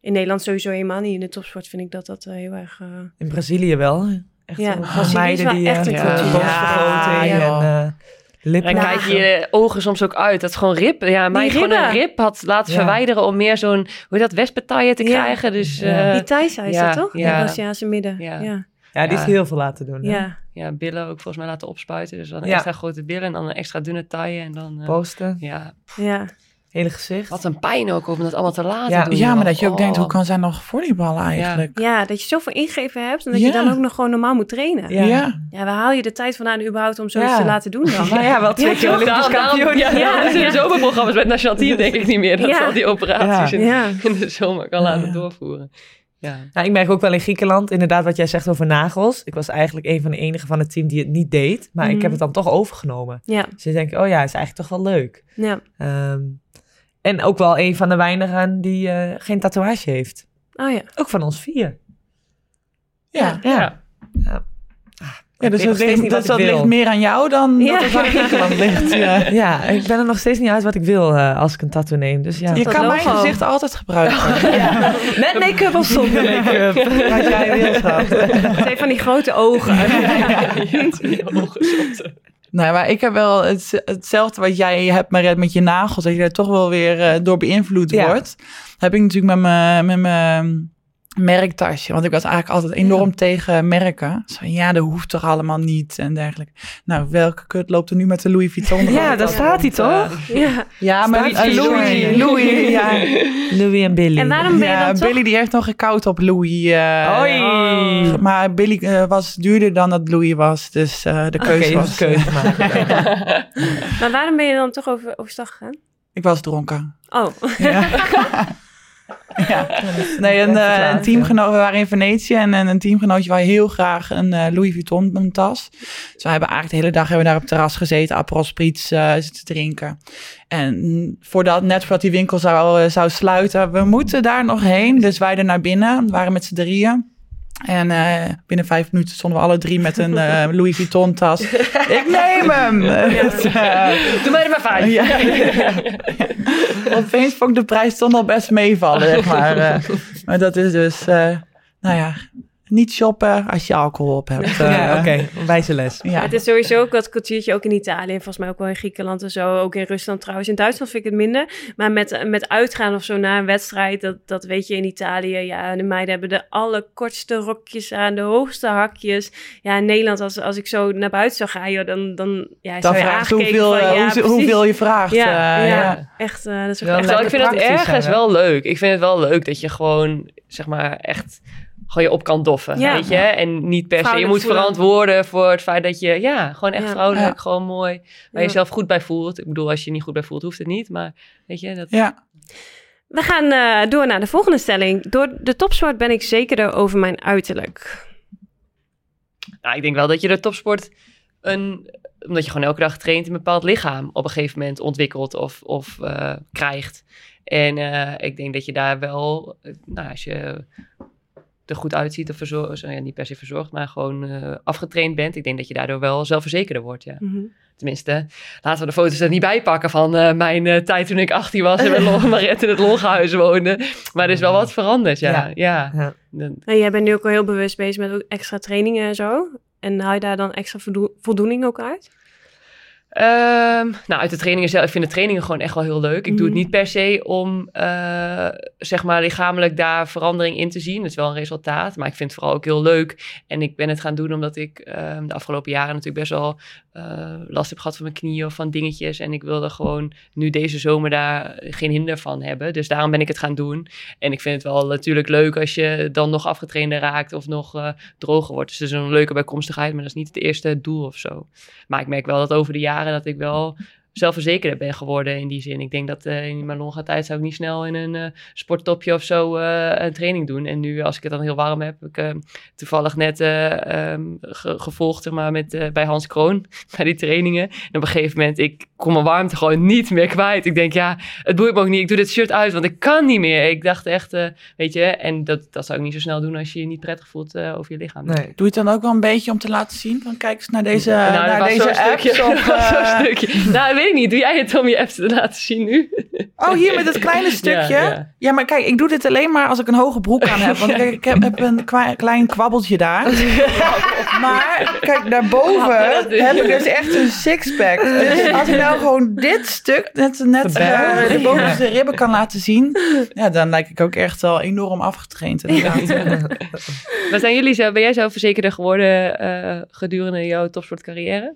In Nederland sowieso helemaal niet. In de topsport vind ik dat dat heel erg... In Brazilië wel. Echt ja, meiden die echt een ja, en Lippen. En kijk je ogen soms ook uit. Dat is gewoon rib. Ja, mij gewoon een rib had laten ja. verwijderen om meer zo'n, hoe je dat, wespentaille te krijgen. Dus, ja. Uh, die Thaisa is dat toch? Ja. De Aziatische midden. Ja. Ja. die is heel veel laten doen. Ja. ja, billen ook volgens mij laten opspuiten. Dus dan een extra grote billen en dan een extra dunne taille. En dan, uh, Posten. Ja. ja hele gezicht. Wat een pijn ook om dat allemaal te laten ja. doen. Ja, maar dat je ook oh. denkt, hoe kan zij nog volleyballen eigenlijk? Ja, dat je zoveel ingeven hebt en dat je dan ook nog gewoon normaal moet trainen. Ja. Ja, waar haal je de tijd vandaan überhaupt om zoiets te laten doen dan? (laughs) Nou ja, wel twee keer Olympisch kampioen. Ja, ja, ja. de zomerprogramma's met Nationaal Team denk ik niet meer. Dat al die operaties in, (laughs) in, de zomer kan laten doorvoeren. Ja. Nou, ik merk ook wel in Griekenland, inderdaad, wat jij zegt over nagels. Ik was eigenlijk een van de enigen van het team die het niet deed. Maar ik heb mhm. het dan toch overgenomen. Ja. Dus je denkt, oh ja, is eigenlijk toch wel leuk. Ja. Um, en ook wel een van de weinigen die uh, geen tatoeage heeft. Oh ja. Ook van ons vier. Ja. Ja. ja. ja. Ja, dus dat, ligt, dat, dat ligt meer aan jou dan ja. dat het aan Griekenland (laughs) ligt. Ja. ja, ik ben er nog steeds niet uit wat ik wil uh, als ik een tattoo neem. Dus ja. Je kan logo. mijn gezicht altijd gebruiken. ja. (laughs) Met make-up of zonder make-up. (laughs) wat jij wil, schat. Het van die grote ogen. ja, die ogen Nee, maar ik heb wel het, hetzelfde wat jij hebt, met je nagels. Dat je er toch wel weer uh, door beïnvloed ja. wordt. heb ik natuurlijk met mijn, met mijn merktasje. Want ik was eigenlijk altijd enorm tegen merken. Zo, ja, dat hoeft toch allemaal niet en dergelijke. Nou, welke kut loopt er nu met de Louis Vuitton? (laughs) Ja, daar staat hij toch? Ja, ja maar uh, Louis, Louis, (laughs) ja. Louis en Billy. En waarom ben je ja, dan Billy die heeft nog gekoud op Louis. Uh, Oei. Oh. Maar Billy uh, was duurder dan dat Louis was. Dus uh, de keuze okay, was... keuze maken. (laughs) maar waarom ben je dan toch over, overstag gegaan? Ik was dronken. Oh. Ja. (laughs) Ja. Nee, een, uh, een teamgenoot, we waren in Venetië en, en een teamgenootje wou heel graag een uh, Louis Vuitton tas. Dus we hebben eigenlijk de hele dag hebben we daar op het terras gezeten, Aperol Spritz uh, zitten drinken. En voordat, net voordat die winkel zou, zou sluiten, we moeten daar nog heen. Dus wij er naar binnen, waren met z'n drieën. En uh, binnen vijf minuten stonden we alle drie met een uh, (laughs) Louis Vuitton tas. ik neem (laughs) hem! Ja. (laughs) Dus, uh, Doe mij er maar vijf. Ja, ja, Opeens vond ik de prijs toch nog best meevallen, zeg maar. maar dat is dus, nou ja, niet shoppen als je alcohol op hebt. (laughs) ja, oké. Okay. Wijze les. Ja. Het is sowieso ook dat cultuurtje ook in Italië. En volgens mij ook wel in Griekenland en zo. Ook in Rusland trouwens. In Duitsland vind ik het minder. Maar met, met uitgaan of zo na een wedstrijd. Dat, dat weet je in Italië. Ja, de meiden hebben de allerkortste rokjes aan. De hoogste hakjes. Ja, in Nederland als, als ik zo naar buiten zou gaan. Joh, dan, dan, ja, dan vraagt hoeveel, van, ja, hoe, hoeveel je vraagt. Ja, uh, ja. echt. Uh, dat is wel echt ik vind het ergens wel leuk. Ik vind het wel leuk dat je gewoon, zeg maar, echt gewoon je op kan doffen, ja. weet je? En niet per se, je moet verantwoorden voor het feit dat je, ja, gewoon echt vrouwelijk, gewoon mooi, waar je jezelf goed bij voelt. Ik bedoel, als je je niet goed bij voelt, hoeft het niet, maar weet je, dat... Ja. We gaan uh, door naar de volgende stelling. Door de topsport ben ik zekerder over mijn uiterlijk. Nou, ik denk wel dat je de topsport een, omdat je gewoon elke dag traint, een bepaald lichaam op een gegeven moment ontwikkelt of, of uh, krijgt. En uh, ik denk dat je daar wel, nou, als je er goed uitziet of verzorgd, ja, niet per se verzorgd, maar gewoon uh, afgetraind bent. Ik denk dat je daardoor wel zelfverzekerder wordt, ja. Mm -hmm. Tenminste, laten we de foto's er niet bij pakken van uh, mijn uh, tijd toen ik 18 was en met (laughs) Mariette in het Longhuis woonde. Maar er is wel wat veranderd, ja. ja. ja. ja. En jij bent nu ook al heel bewust bezig met extra trainingen en zo. En haal je daar dan extra voldoening ook uit? Um, nou, uit de trainingen zelf. Ik vind de trainingen gewoon echt wel heel leuk. Ik doe het niet per se om, uh, zeg maar, lichamelijk daar verandering in te zien. Het is wel een resultaat, maar ik vind het vooral ook heel leuk. En ik ben het gaan doen omdat ik uh, de afgelopen jaren natuurlijk best wel uh, last heb gehad van mijn knieën of van dingetjes. En ik wilde gewoon nu deze zomer daar geen hinder van hebben. Dus daarom ben ik het gaan doen. En ik vind het wel natuurlijk leuk als je dan nog afgetrainder raakt of nog droger wordt. Dus het is een leuke bijkomstigheid, maar dat is niet het eerste doel of zo. Maar ik merk wel dat over de jaren dat ik wel zelfverzekerder ben geworden in die zin. Ik denk dat uh, in mijn longe tijd zou ik niet snel in een uh, sporttopje of zo uh, een training doen. En nu, als ik het dan heel warm heb, heb ik toevallig net um, ge gevolgd maar, met, bij Hans Kroon, (laughs) bij die trainingen. En op een gegeven moment, ik kom mijn warmte gewoon niet meer kwijt. Ik denk, ja, het boeit me ook niet. Ik doe dit shirt uit, want ik kan niet meer. Ik dacht echt, weet je, en dat, dat zou ik niet zo snel doen als je je niet prettig voelt over je lichaam. Nee. Doe je het dan ook wel een beetje om te laten zien? Van kijk eens naar deze, nou, naar deze app. Zo'n (laughs) stukje. Nou, weet ik niet. Doe jij het om je app te laten zien nu? Oh, hier met het kleine (laughs) stukje? Ja, ja. ja, maar kijk, ik doe dit alleen maar als ik een hoge broek aan heb. Want (laughs) kijk, ik heb, heb een klein kwabbeltje daar. (laughs) maar kijk, daarboven heb ik dus echt een sixpack. Dus als ik nou gewoon dit stuk, net, net uh, de bovenste ribben kan laten zien... Ja, dan lijk ik ook echt wel enorm afgetraind. maar zijn jullie zo, ben jij zo verzekerder geworden uh, gedurende jouw topsportcarrière?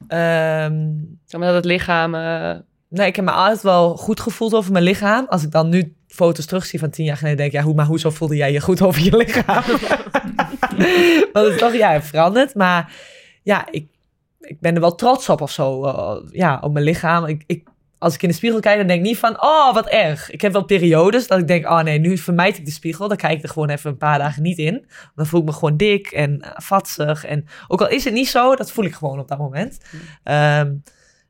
Um, zeg maar dat het lichaam... Uh... Nee, ik heb me altijd wel goed gevoeld over mijn lichaam. Als ik dan nu foto's terugzie van tien jaar geleden, denk ik, ja, hoe, maar hoezo voelde jij je goed over je lichaam? (laughs) Want het is toch, ja, veranderd. Maar ja, ik, ik ben er wel trots op of zo. Uh, ja, op mijn lichaam. Ik, ik als ik in de spiegel kijk, dan denk ik niet van, oh, wat erg. Ik heb wel periodes dat ik denk, oh nee, nu vermijd ik de spiegel. Dan kijk ik er gewoon even een paar dagen niet in. Dan voel ik me gewoon dik en uh, vatsig. En ook al is het niet zo, dat voel ik gewoon op dat moment. Mm. Um,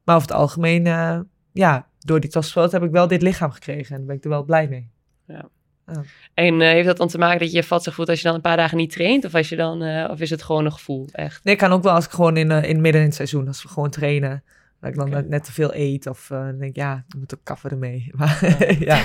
maar over het algemeen, uh, ja, door die topsport heb ik wel dit lichaam gekregen. En daar ben ik er wel blij mee. Ja. Oh. En uh, heeft dat dan te maken dat je je vatsig voelt als je dan een paar dagen niet traint? Of, als je dan, uh, of is het gewoon een gevoel, echt? Nee, kan ook wel als ik gewoon in, in midden in het seizoen, als we gewoon trainen... Dat ik dan okay. net te veel eet of uh, denk ja, ik moet ook kaffen ermee. (laughs) Maar, (laughs) ja.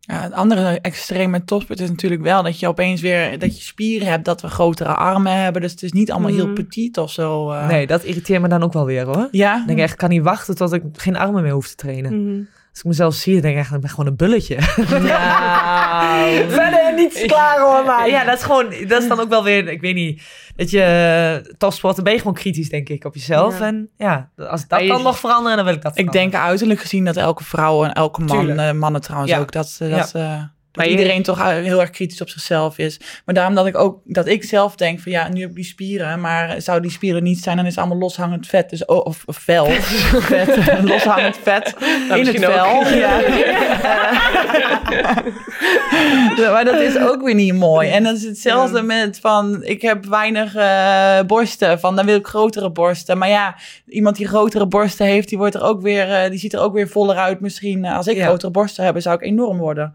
ja. het andere extreme topsport is natuurlijk wel dat je opeens weer dat je spieren hebt, dat we grotere armen hebben. Dus het is niet allemaal mm. heel petit of zo. Uh. Nee, dat irriteert me dan ook wel weer hoor. Ja. Ik denk echt, ik kan niet wachten tot ik geen armen meer hoef te trainen. Mm. Als ik mezelf zie, denk ik echt, ik ben gewoon een bulletje. Ja. (laughs) Verder niets klaar hoor, maar ja, dat is gewoon, dat is dan ook wel weer, ik weet niet, dat je topsporten ben je gewoon kritisch, denk ik, op jezelf. Ja. En ja, als dat dan nog veranderen, dan wil ik dat Ik denk uiterlijk gezien dat elke vrouw en elke man, uh, mannen trouwens ja. ook, dat, dat uh, maar iedereen toch heel erg kritisch op zichzelf is. Maar daarom dat ik ook, dat ik zelf denk van ja, nu heb ik die spieren, maar zou die spieren niet zijn, dan is het allemaal loshangend vet. Dus, of, of vel, (laughs) vet, (laughs) loshangend vet nou, in het vel. (laughs) Ja. ja. maar dat is ook weer niet mooi. En dat is hetzelfde met van, ik heb weinig uh, borsten, van dan wil ik grotere borsten. Maar ja, iemand die grotere borsten heeft, die wordt er ook weer, uh, die ziet er ook weer voller uit. Misschien uh, als ik grotere borsten heb, zou ik enorm worden.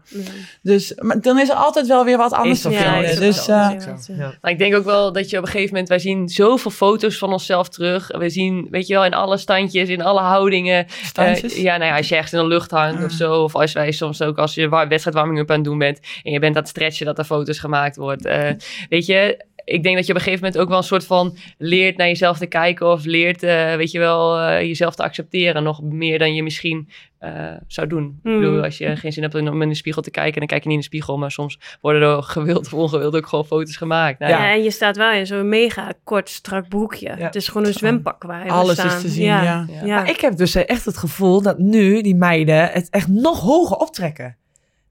Dus dus maar dan is er altijd wel weer wat anders te vinden. Dus, uh, ja. Maar ik denk ook wel dat je op een gegeven moment... Wij zien zoveel foto's van onszelf terug. We zien, weet je wel, in alle standjes, in alle houdingen. Standjes? Uh, ja, nou ja, als je ergens in de lucht hangt uh. of zo. Of als wij soms ook als je wedstrijd warming-up aan het doen bent... en je bent aan het stretchen dat er foto's gemaakt wordt. Uh, weet je ik denk dat je op een gegeven moment ook wel een soort van leert naar jezelf te kijken of leert, uh, weet je wel, uh, jezelf te accepteren. Nog meer dan je misschien uh, zou doen. Mm. Ik bedoel, hmm. als je geen zin hebt om in de spiegel te kijken, dan kijk je niet in de spiegel. Maar soms worden er gewild of ongewild ook gewoon foto's gemaakt. Nou, ja. ja. en je staat wel in zo'n mega kort, strak broekje. Ja. Het is gewoon een zwempak waar je Alles staan. is te zien, ja. ja. ja. Maar ik heb dus echt het gevoel dat nu die meiden het echt nog hoger optrekken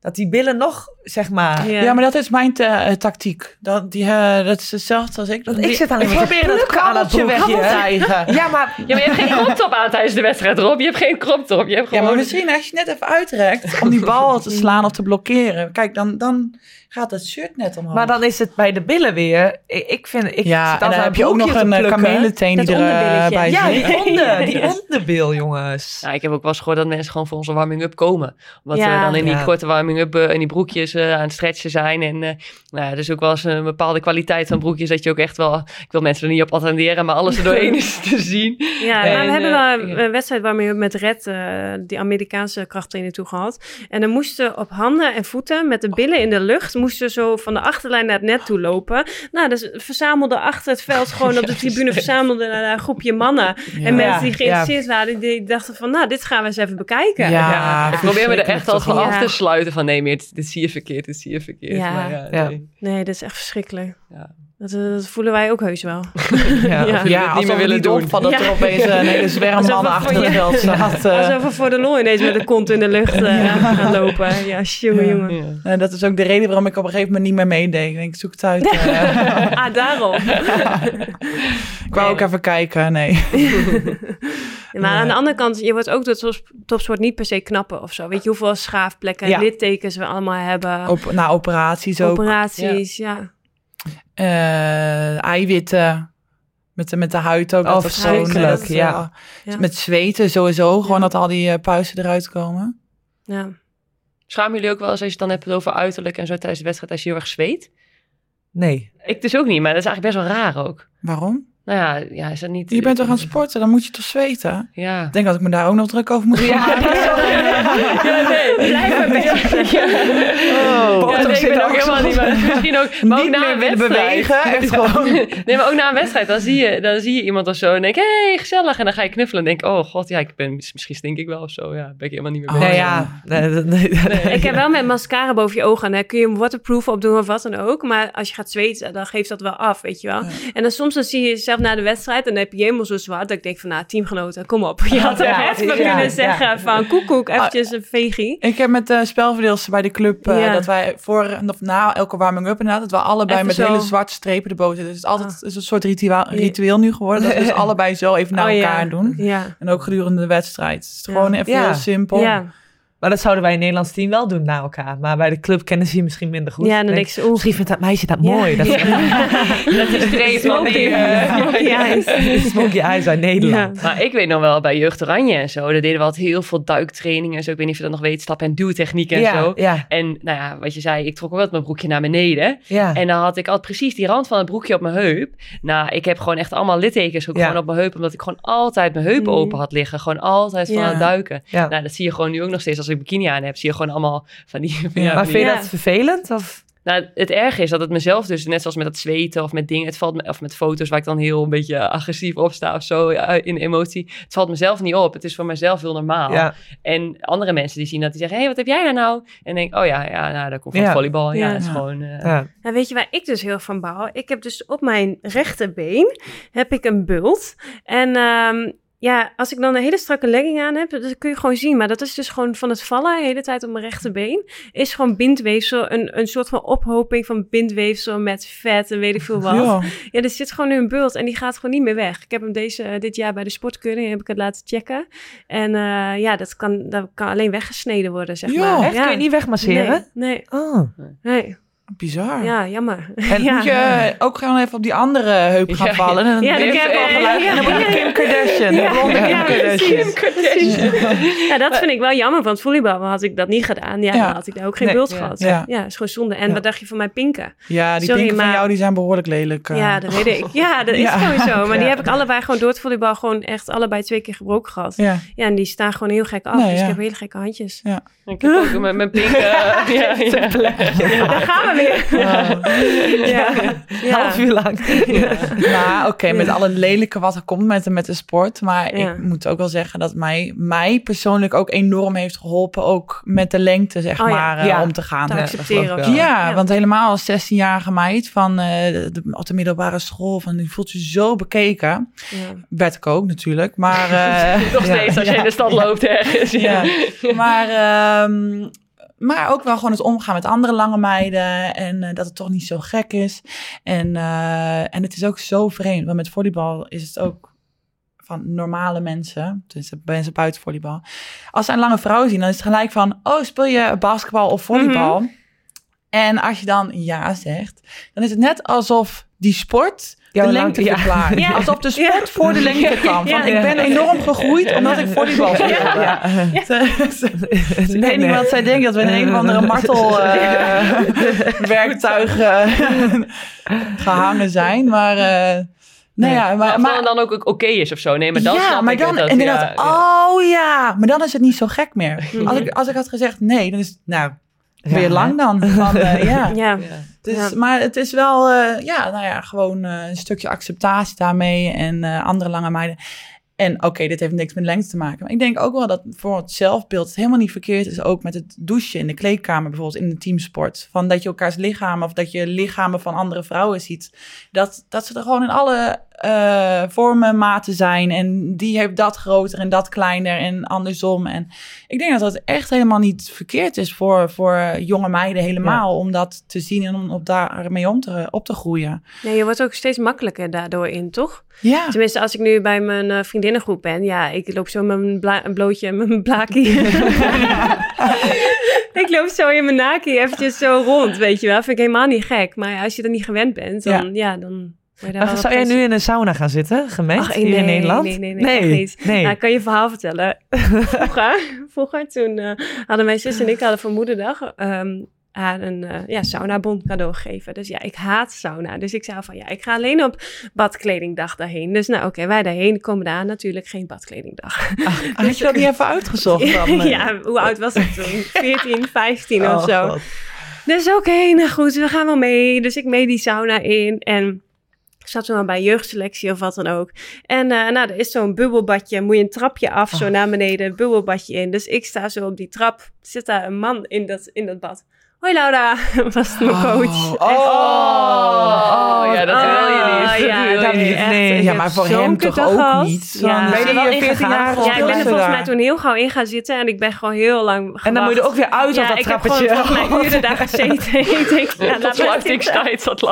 dat die billen nog, zeg maar... Ja, ja maar dat is mijn uh, tactiek. Dat, die, uh, dat is hetzelfde als ik. Want ik zit alleen maar te plukken aan het weg Ja, maar, ja, maar je hebt geen (laughs) crop top aan tijdens de wedstrijd, Rob. Je hebt geen crop top. Je hebt gewoon... Ja, maar misschien als je net even uitrekt om die bal te slaan of te blokkeren. Kijk, dan, dan gaat dat shirt net omhoog. Maar dan is het bij de billen weer. Ik, ik vind, ik ja, en dan heb je ook nog een eh, kamelenteen die er eh, onderbilletje. bij Ja, die onder, (laughs) die onderbil, jongens. Ja, ik heb ook wel eens gehoord dat mensen gewoon voor onze warming-up komen. Omdat Ja. we dan in die Ja. korte warming-up eh, in die broekjes eh, aan het stretchen zijn. En eh nou ja, dus ook wel eens een bepaalde kwaliteit van broekjes. Dat je ook echt wel, ik wil mensen er niet op attenderen, maar alles er doorheen (laughs) is te zien. Ja, En, nou, we hebben wel een wedstrijd waarmee we met Red, eh, die Amerikaanse krachttrainer, toe gehad. En dan moesten op handen en voeten met de billen in de lucht, moesten zo van de achterlijn naar het net toe lopen. Nou, dus verzamelde achter het veld (laughs) gewoon op de tribune, verzamelde een groepje mannen. En mensen die geïnteresseerd waren, die dachten van, nou, dit gaan we eens even bekijken. Ja, ik probeer me er echt al van af te sluiten van nee, meer, dit, dit zie je verkeerd, dit zie je verkeerd. Ja. Maar ja, Ja. nee. Nee, dat is echt verschrikkelijk. Ja. Dat, eh, dat voelen wij ook heus wel. (laughs) Ja. Ja. Ja, het niet alsof meer we willen niet doen. opvallen dat Ja. er opeens (laughs) een hele zwerm Alsof mannen we achter het veld staat. eh. Alsof we voor de lol ineens met de kont in de lucht eh, gaan lopen. Ja, jongen, Ja. jongen. Ja. En dat is ook de reden waarom ik op een gegeven moment niet meer meedeed. Ik denk, zoek het uit. eh. (laughs) Ah, daarom. ik wou ook even kijken, nee. Maar aan de andere kant, je wordt ook door top- topsport niet per se knapper of zo. Weet je hoeveel schaafplekken en Ja. littekens we allemaal hebben. Op, na operaties ook. Operaties, ja. Eh, eiwitten. Met de, met de huid ook. Oh, gewoon, eh, verschrikkelijk, dat, ja. eh, Ja. Met zweten sowieso. Gewoon Ja. dat al die uh, puisten eruit komen. ja. Schamen jullie ook wel eens als je het dan hebt over uiterlijk en zo tijdens de wedstrijd als je heel erg zweet? Nee. Ik dus ook niet, maar dat is eigenlijk best wel raar ook. Waarom? Nou ja, ja is dat niet... Je bent toch aan het sporten? Dan moet je toch zweten? Ja. Ik denk dat ik me daar ook nog druk over moet gaan maken. Ja, nee. Blijf een beetje. Oh. Ja, nee, (laughs) ik ben ook helemaal niet, maar misschien ook, maar ook Niet na meer een willen wedstrijd. bewegen. (laughs) Echt gewoon. Nee, maar ook na een wedstrijd, dan zie je, dan zie je iemand of zo en denk hé, hey, gezellig. En dan ga je knuffelen en denk oh god, ja, ik ben, misschien stink ik wel of zo. Ja, ben ik helemaal niet meer Oh, bezig. nee, ja. ja. Nee, nee, nee. Ik heb wel met mascara boven je ogen. En dan kun je hem waterproof opdoen of wat dan ook. Maar als je gaat zweten, dan geeft dat wel af, weet je wel. Ja. En dan soms dan zie je jezelf na de wedstrijd. En dan heb je helemaal zo zwart. Dat ik denk van, nou, teamgenoten, kom op. (laughs) Je had er Ja, ja, kunnen zeggen ja. van, koekoek, eventjes een vegie. Ik heb met de spelverdeelster bij de club eh, dat wij voor en of na elke warming-up inderdaad, dat we allebei Even met zo. hele zwarte strepen erboven zitten. Dus het is altijd Ah. is een soort ritueel, ritueel nu geworden. Dat we dus (laughs) allebei zo even naar Oh, elkaar doen. En ook gedurende de wedstrijd. Het is gewoon even heel simpel. Ja. Maar dat zouden wij in het Nederlands team wel doen na elkaar. Maar bij de club kennen ze je misschien minder goed. ja, dan Denk denk ik, je. Misschien vindt dat meisje dat Ja. mooi. Dat (laughs) Dat is streep van die... eh, Smoky (laughs) eyes. Smoky eyes uit Nederland. Ja. Maar ik weet nog wel, bij Jeugd Oranje en zo, daar deden we altijd heel veel duiktrainingen en zo. Ik weet niet of je dat nog weet, stap- en duwtechnieken en ja, zo. ja, En nou ja, wat je zei, ik trok ook altijd mijn broekje naar beneden. ja. En dan had ik altijd precies die rand van het broekje op mijn heup. Nou, ik heb gewoon echt allemaal littekens ook Ja. gewoon op mijn heup. Omdat ik gewoon altijd mijn heup Mm. open had liggen. Gewoon altijd van Ja. het duiken. Ja. Nou, dat zie je gewoon nu ook nog steeds. Als ik bikini aan heb, zie je gewoon allemaal van die... Ja. maar vind je dat vervelend? Of? Nou, het erge is dat het mezelf dus, net zoals met het zweten of met dingen, het valt me, of met foto's waar ik dan heel een beetje agressief op sta of zo in emotie. Het valt mezelf niet op. Het is voor mezelf heel normaal. Ja. En andere mensen die zien dat, die zeggen, hé, hey, wat heb jij daar nou? En denk, oh ja, ja nou, dat komt van Ja. het volleybal. Ja, Ja. het is Ja. gewoon... eh, Ja. Nou, weet je waar ik dus heel van bouw? Ik heb dus op mijn rechterbeen heb ik een bult. En ehm, ja, als ik dan een hele strakke legging aan heb, dat kun je gewoon zien. Maar dat is dus gewoon van het vallen de hele tijd op mijn rechterbeen. Is gewoon bindweefsel, een, een soort van ophoping van bindweefsel met vet en weet ik veel wat. Ja. Ja. er zit gewoon nu een bult en die gaat gewoon niet meer weg. Ik heb hem deze, dit jaar bij de sportkeuring heb ik het laten checken. En eh, ja, dat kan, dat kan alleen weggesneden worden, zeg Ja, maar. Echt? Kun je niet wegmasseren? Nee, nee, Oh. nee. Bizar. Ja, jammer. En (laughs) ja. moet je ook gewoon even op die andere heup gaan Ja. vallen. En dan Ja, ik je heb- ja, gelijk. ja, En dan moet je ja. Kim Kardashian. Ja, blonde Kim ja, Kardashian. Ja, dat vind ik wel jammer, want volleybal had ik dat niet gedaan. Ja, Ja. dan had ik daar ook geen Nee, bult ja. gehad. Ja. Ja. is gewoon zonde. En Ja. wat dacht je van mijn pinken? Ja, die Sorry, pinken van jou die zijn behoorlijk lelijk. eh. Ja, dat weet ik. (laughs) Ja, dat is Ja. gewoon zo. Maar die Ja. heb ik allebei gewoon door het volleybal gewoon echt allebei twee keer gebroken gehad. Ja, Ja. en die staan gewoon heel gek af. Nee, dus ja. ik heb hele gekke handjes. Ik heb ook met mijn pink... eh, (laughs) ja, ja. Daar gaan we weer. Ja. Ja. Half uur lang. Maar oké, met alle lelijke wat er komt met de, met de sport. Maar Ja. ik moet ook wel zeggen dat mij, mij persoonlijk ook enorm heeft geholpen. Ook met de lengte, zeg Oh ja. maar, eh, Ja. om te gaan. Te Ja, accepteren. Ja, Ja. want helemaal als 16-jarige meid van eh, de, de, op de middelbare school, van die voelt je zo bekeken. Ja. Werd ik ook natuurlijk, maar... (laughs) eh, Nog steeds, als je ja. in de stad loopt ergens. Ja. Ja, maar, ehm, maar ook wel gewoon het omgaan met andere lange meiden. En eh, dat het toch niet zo gek is. En, eh, en het is ook zo vreemd. Want met volleybal is het ook van normale mensen. Dus mensen buiten volleybal. Als ze een lange vrouw zien, dan is het gelijk van... Oh, speel je basketbal of volleybal? En als je dan ja zegt, dan is het net alsof die sport de lengte ja. verklaart. Ja. Alsof de sport voor de lengte kwam. Van, Ja. Ik ben enorm gegroeid omdat ik volleybal speelde. Ja. Nee, weet niet nee. wat zij denkt, dat we in een of andere martel eh, (laughs) werktuig eh, gehangen zijn. Maar, eh nou ja, Maar, dan ook oké is of zo. Nee, maar dan ja, snap maar ik dan het. Dat, inderdaad, ja, ja. oh ja, maar dan is het niet zo gek meer. Als ik, als ik had gezegd nee, dan is het, nou, weer Ja, lang dan. (laughs) Van, eh, ja. Ja. Dus, Ja. Maar het is wel, eh, ja, nou ja, gewoon eh, een stukje acceptatie daarmee en eh, andere lange meiden. En oké, dit heeft niks met lengte te maken. Maar ik denk ook wel dat voor het zelfbeeld het helemaal niet verkeerd is. Ook met het douchen in de kleedkamer, bijvoorbeeld in de teamsport. Van dat je elkaars lichamen of dat je lichamen van andere vrouwen ziet. Dat, dat ze er gewoon in alle eh, vormen, maten zijn. En die heeft dat groter en dat kleiner en andersom. En ik denk dat dat echt helemaal niet verkeerd is voor, voor jonge meiden helemaal. Om dat te zien en om op daarmee om te, op te groeien. Nee, je wordt ook steeds makkelijker daardoor in, toch? Ja. Tenminste, als ik nu bij mijn eh, vriendinnengroep ben, ja, ik loop zo met mijn bla- blootje en mijn blaakie. (laughs) ik loop zo in mijn naki eventjes zo rond, weet je wel. Vind ik helemaal niet gek. Maar als je er niet gewend bent, dan, ja, dan... Maar zou jij nu in een sauna gaan zitten, gemengd, Ach, hier nee, in Nederland? Nee, nee, nee, echt niet. Nee. Nou, ik kan je verhaal vertellen. (laughs) vroeger, vroeger toen eh, hadden mijn zus en ik hadden voor moederdag ehm, haar een uh, ja, saunabon cadeau gegeven. Dus ja, ik haat sauna. Dus ik zei van ja, ik ga alleen op badkledingdag daarheen. Dus nou oké, wij daarheen komen daar natuurlijk geen badkledingdag. (laughs) Had je dat niet even uitgezocht dan? (laughs) ja, hoe oud was ik toen? 14, 15 of Oh, zo. God. Dus oké, nou goed, we gaan wel mee. Dus ik mee die sauna in en zat toen al bij jeugdselectie of wat dan ook. En eh, nou, er is zo'n bubbelbadje, moet je een trapje af, zo naar beneden, een bubbelbadje in. Dus ik sta zo op die trap, zit daar een man in dat, in dat bad. Hoi Laura, (laughs) was mijn coach. Oh, Oh, ja, dat wil je niet. Oh, ja, Dat wil dat je niet. echt- Nee, ik ja, heb maar voor hem toch ook gehad. niet? Ja. Ben je er wel wel 14 ingegaan? jaar Ja, Ja, ik ben er volgens mij toen heel gauw in gaan zitten en ik ben gewoon heel lang En dan moet je er ook weer uit op ja, dat ik heb trappetje. gewoon volgens mij uren daar gezeten. (laughs) ik denk, ja, Tot laat maar sluitingstijd zat in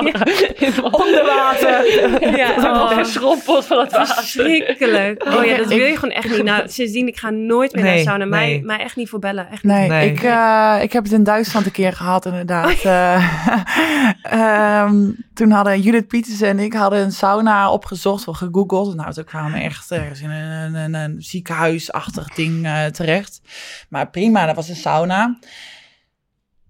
Onder water. Ja, (laughs) Oh. oh, Verschrompeld van het water. verschrikkelijk. Oh ja, dat wil je gewoon echt niet. Nou, sindsdien, ik ga nooit meer naar sauna. Mij, echt niet voor bellen. Echt niet. Nee. Ik, eh, ik heb het in Duitsland een keer gehad, inderdaad. (laughs) Eh, ehm, toen hadden Judith Pietersen en ik hadden een sauna opgezocht of gegoogeld. Nou, toen kwamen echt ergens in een, een, een, een ziekenhuisachtig ding eh, terecht. Maar prima, dat was een sauna.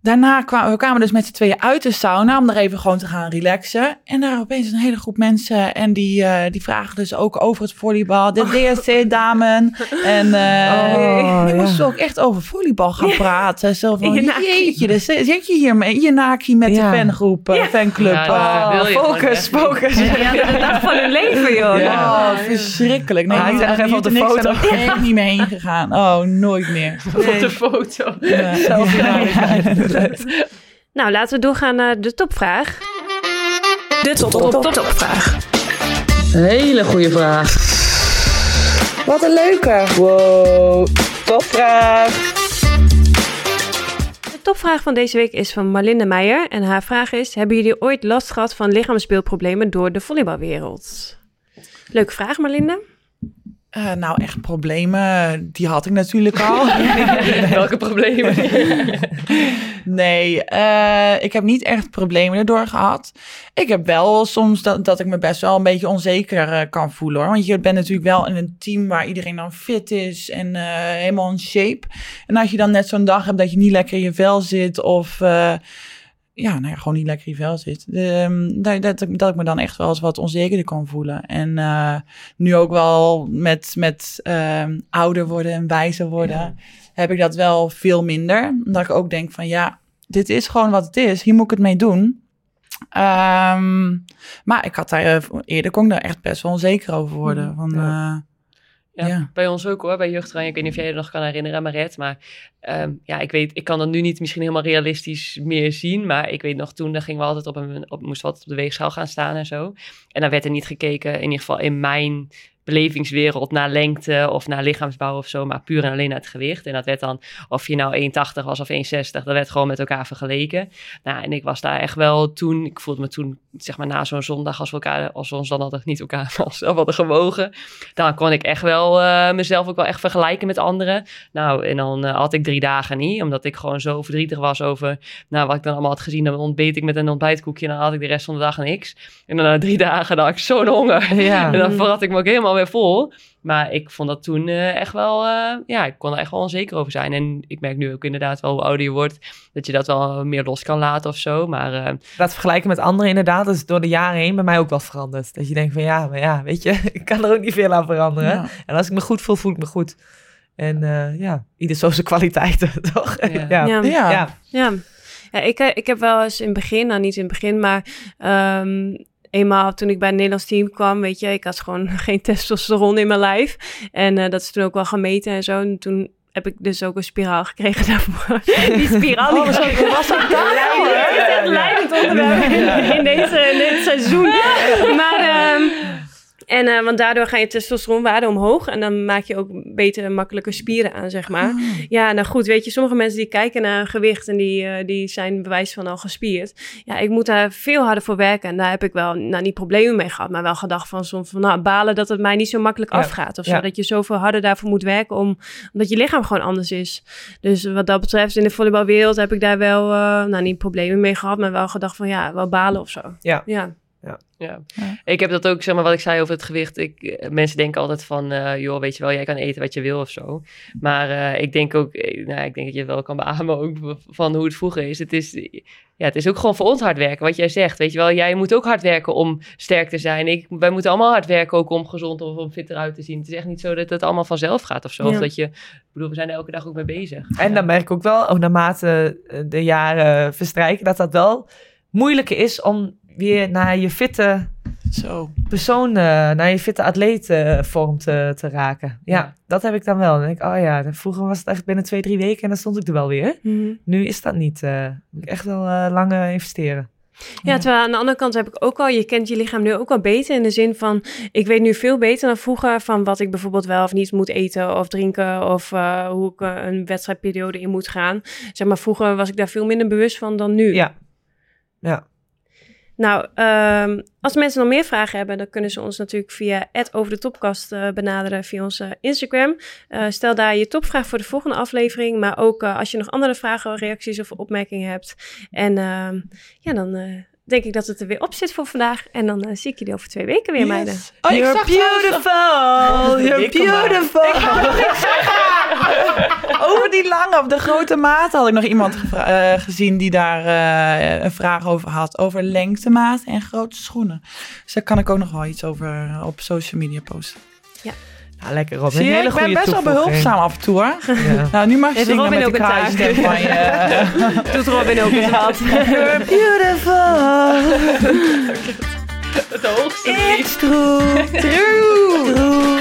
Daarna kwamen we kwamen dus met z'n tweeën uit de sauna om er even gewoon te gaan relaxen. En daar opeens een hele groep mensen en die, eh, die vragen dus ook over het volleybal. De DSC-damen. En eh Oh, die ja. moesten ook echt over volleybal gaan praten. Zo van, jeetje, dus zit je hier mee, je naki met Ja. de fangroep, eh, fanclub. Ja, oh, focus, focus. De dag van hun leven, joh. oh, verschrikkelijk. Nee, Ah, ik zet nog even op de foto. er echt niet meer heen gegaan. Oh, nooit meer. Op de foto. Ja. Nou, laten we doorgaan naar de topvraag. De top, top, top, topvraag. Hele goede vraag. Wat een leuke. Wow, topvraag. De topvraag van deze week is van Marlinde Meijer. En haar vraag is, hebben jullie ooit last gehad van lichaamsbeeldproblemen door de volleybalwereld? Leuke vraag, Marlinde. Eh, nou, echt problemen, die had ik natuurlijk al. (laughs) Welke problemen? (laughs) Nee, eh, ik heb niet echt problemen erdoor gehad. Ik heb wel soms dat, dat ik me best wel een beetje onzeker eh, kan voelen hoor. Want je bent natuurlijk wel in een team waar iedereen dan fit is en helemaal in shape. En als je dan net zo'n dag hebt dat je niet lekker in je vel zit of... ja, nou ja, gewoon niet lekker in vel zit. Ehm, dat, dat, ik- dat ik me dan echt wel eens wat onzekerder kan voelen. En eh, nu ook wel met, met ehm, ouder worden en wijzer worden, heb ik dat wel veel minder. Omdat ik ook denk van ja, dit is gewoon wat het is. Hier moet ik het mee doen. Ehm, maar ik had daar eh, eerder kon ik daar echt best wel onzeker over worden. Van, eh, Ja, Ja. bij ons ook hoor, bij Jeugdterrein. Ik weet niet of jij je nog kan herinneren, Maret. Maar ehm, ja, ik weet, ik kan dat nu niet misschien helemaal realistisch meer zien. Maar ik weet nog, toen dan gingen we altijd op een, op, moesten we altijd op de weegschaal gaan staan en zo. En dan werd er niet gekeken, in ieder geval in mijn belevingswereld naar lengte of naar lichaamsbouw of zo, maar puur en alleen naar het gewicht. En dat werd dan, of je nou 1,80 was of 1,60, dat werd gewoon met elkaar vergeleken. Nou, en ik was daar echt wel toen, ik voelde me toen, zeg maar na zo'n zondag, als we, elkaar, als we ons dan altijd niet elkaar (laughs) hadden gewogen, dan kon ik echt wel uh, mezelf ook wel echt vergelijken met anderen. Nou, en dan uh, had ik drie dagen niet, omdat ik gewoon zo verdrietig was over, nou, wat ik dan allemaal had gezien. Dan ontbeet ik met een ontbijtkoekje en dan had ik de rest van de dag niks. En dan na drie (laughs) dagen, dan had ik zo'n honger. Ja. En dan verrat ik me ook helemaal weer vol. Maar ik vond dat toen uh, echt wel, uh, ja, ik kon er echt wel onzeker over zijn. En ik merk nu ook inderdaad wel hoe ouder je wordt, dat je dat wel meer los kan laten of zo. Maar, uh, dat vergelijken met anderen inderdaad, dat is door de jaren heen bij mij ook wel veranderd. Dat je denkt van ja, maar ja, weet je, (laughs) ik kan er ook niet veel aan veranderen. Ja. En als ik me goed voel, voel ik me goed. En ja, ieder zo zijn kwaliteiten, (laughs) toch? Ja. ja. ja. ja. ja. Ja, ik, ik heb wel eens in het begin, nou niet in het begin, maar um, eenmaal toen ik bij het Nederlands team kwam, weet je, ik had gewoon (laughs) geen testosteron in mijn lijf. En uh, dat is toen ook wel gemeten en zo. En toen heb ik dus ook een spiraal gekregen daarvoor. (laughs) Die spiraal die oh, was, ook, was ook leidend onderwerp in, deze, in dit seizoen. Maar um, en, uh, want daardoor ga je testosteronwaarde omhoog. En dan maak je ook beter makkelijker spieren aan, zeg maar. Oh. Ja, nou goed, weet je, sommige mensen die kijken naar gewicht en die, uh, die zijn bewijs van al gespierd. Ja, ik moet daar veel harder voor werken. En daar heb ik wel, nou niet problemen mee gehad, maar wel gedacht van soms van, nou, balen dat het mij niet zo makkelijk afgaat. Of zo. Ja. Dat je zoveel harder daarvoor moet werken, om, omdat je lichaam gewoon anders is. Dus wat dat betreft, in de volleybalwereld heb ik daar wel, uh, nou niet problemen mee gehad, maar wel gedacht van, ja, wel balen of zo. Ja. ja. Ja. ja. Ik heb dat ook, zeg maar, wat ik zei over het gewicht. Ik, eh, mensen denken altijd van, uh, joh, weet je wel, jij kan eten wat je wil of zo. Maar uh, ik denk ook, nou, ik denk dat je wel kan beamen ook van hoe het vroeger is. Het is, ja, het is ook gewoon voor ons hard werken, wat jij zegt. Weet je wel, jij moet ook hard werken om sterk te zijn. Ik, wij moeten allemaal hard werken ook om gezond of om fit eruit te zien. Het is echt niet zo dat het allemaal vanzelf gaat of zo. Ja. Of dat je, ik bedoel, we zijn er elke dag ook mee bezig. En dan merk ik ook wel, ook naarmate de jaren verstrijken, dat dat wel moeilijker is om weer naar je fitte Zo. persoon, uh, naar je fitte atleetvorm te, te raken. Ja, ja, dat heb ik dan wel. Dan denk ik, oh ja, vroeger was het echt binnen twee, drie weken en dan stond ik er wel weer. Mm -hmm. Nu is dat niet. Uh, moet ik echt wel uh, lang investeren. Ja, terwijl aan de andere kant heb ik ook al, je kent je lichaam nu ook al beter in de zin van, ik weet nu veel beter dan vroeger van wat ik bijvoorbeeld wel of niet moet eten of drinken of uh, hoe ik uh, een wedstrijdperiode in moet gaan. Zeg maar, vroeger was ik daar veel minder bewust van dan nu. Ja, ja. Nou, um, als mensen nog meer vragen hebben, dan kunnen ze ons natuurlijk via over de topkast uh, benaderen via onze Instagram. Uh, stel daar je topvraag voor de volgende aflevering, maar ook uh, als je nog andere vragen, reacties of opmerkingen hebt. En ehm, ja, dan denk ik dat het er weer op zit voor vandaag. En dan uh, zie ik jullie over twee weken weer, yes. meiden. Oh, You're beautiful! (laughs) You're beautiful! Ik ga nog niks zeggen! (laughs) over die lange, op de grote maat had ik nog iemand uh, gezien die daar uh, een vraag over had. Over lengtemaat en grote schoenen. Dus daar kan ik ook nog wel iets over op social media posten. Ja. Ja, lekker Robin. Zie je, ik ben best wel behulpzaam af en toe hoor. Ja. (laughs) Nou, nu mag je zingen Robin met ook de kraaistem van je. (laughs) Doet Robin ook eens (laughs) wat. You're beautiful. Het hoogste It's true. True. True.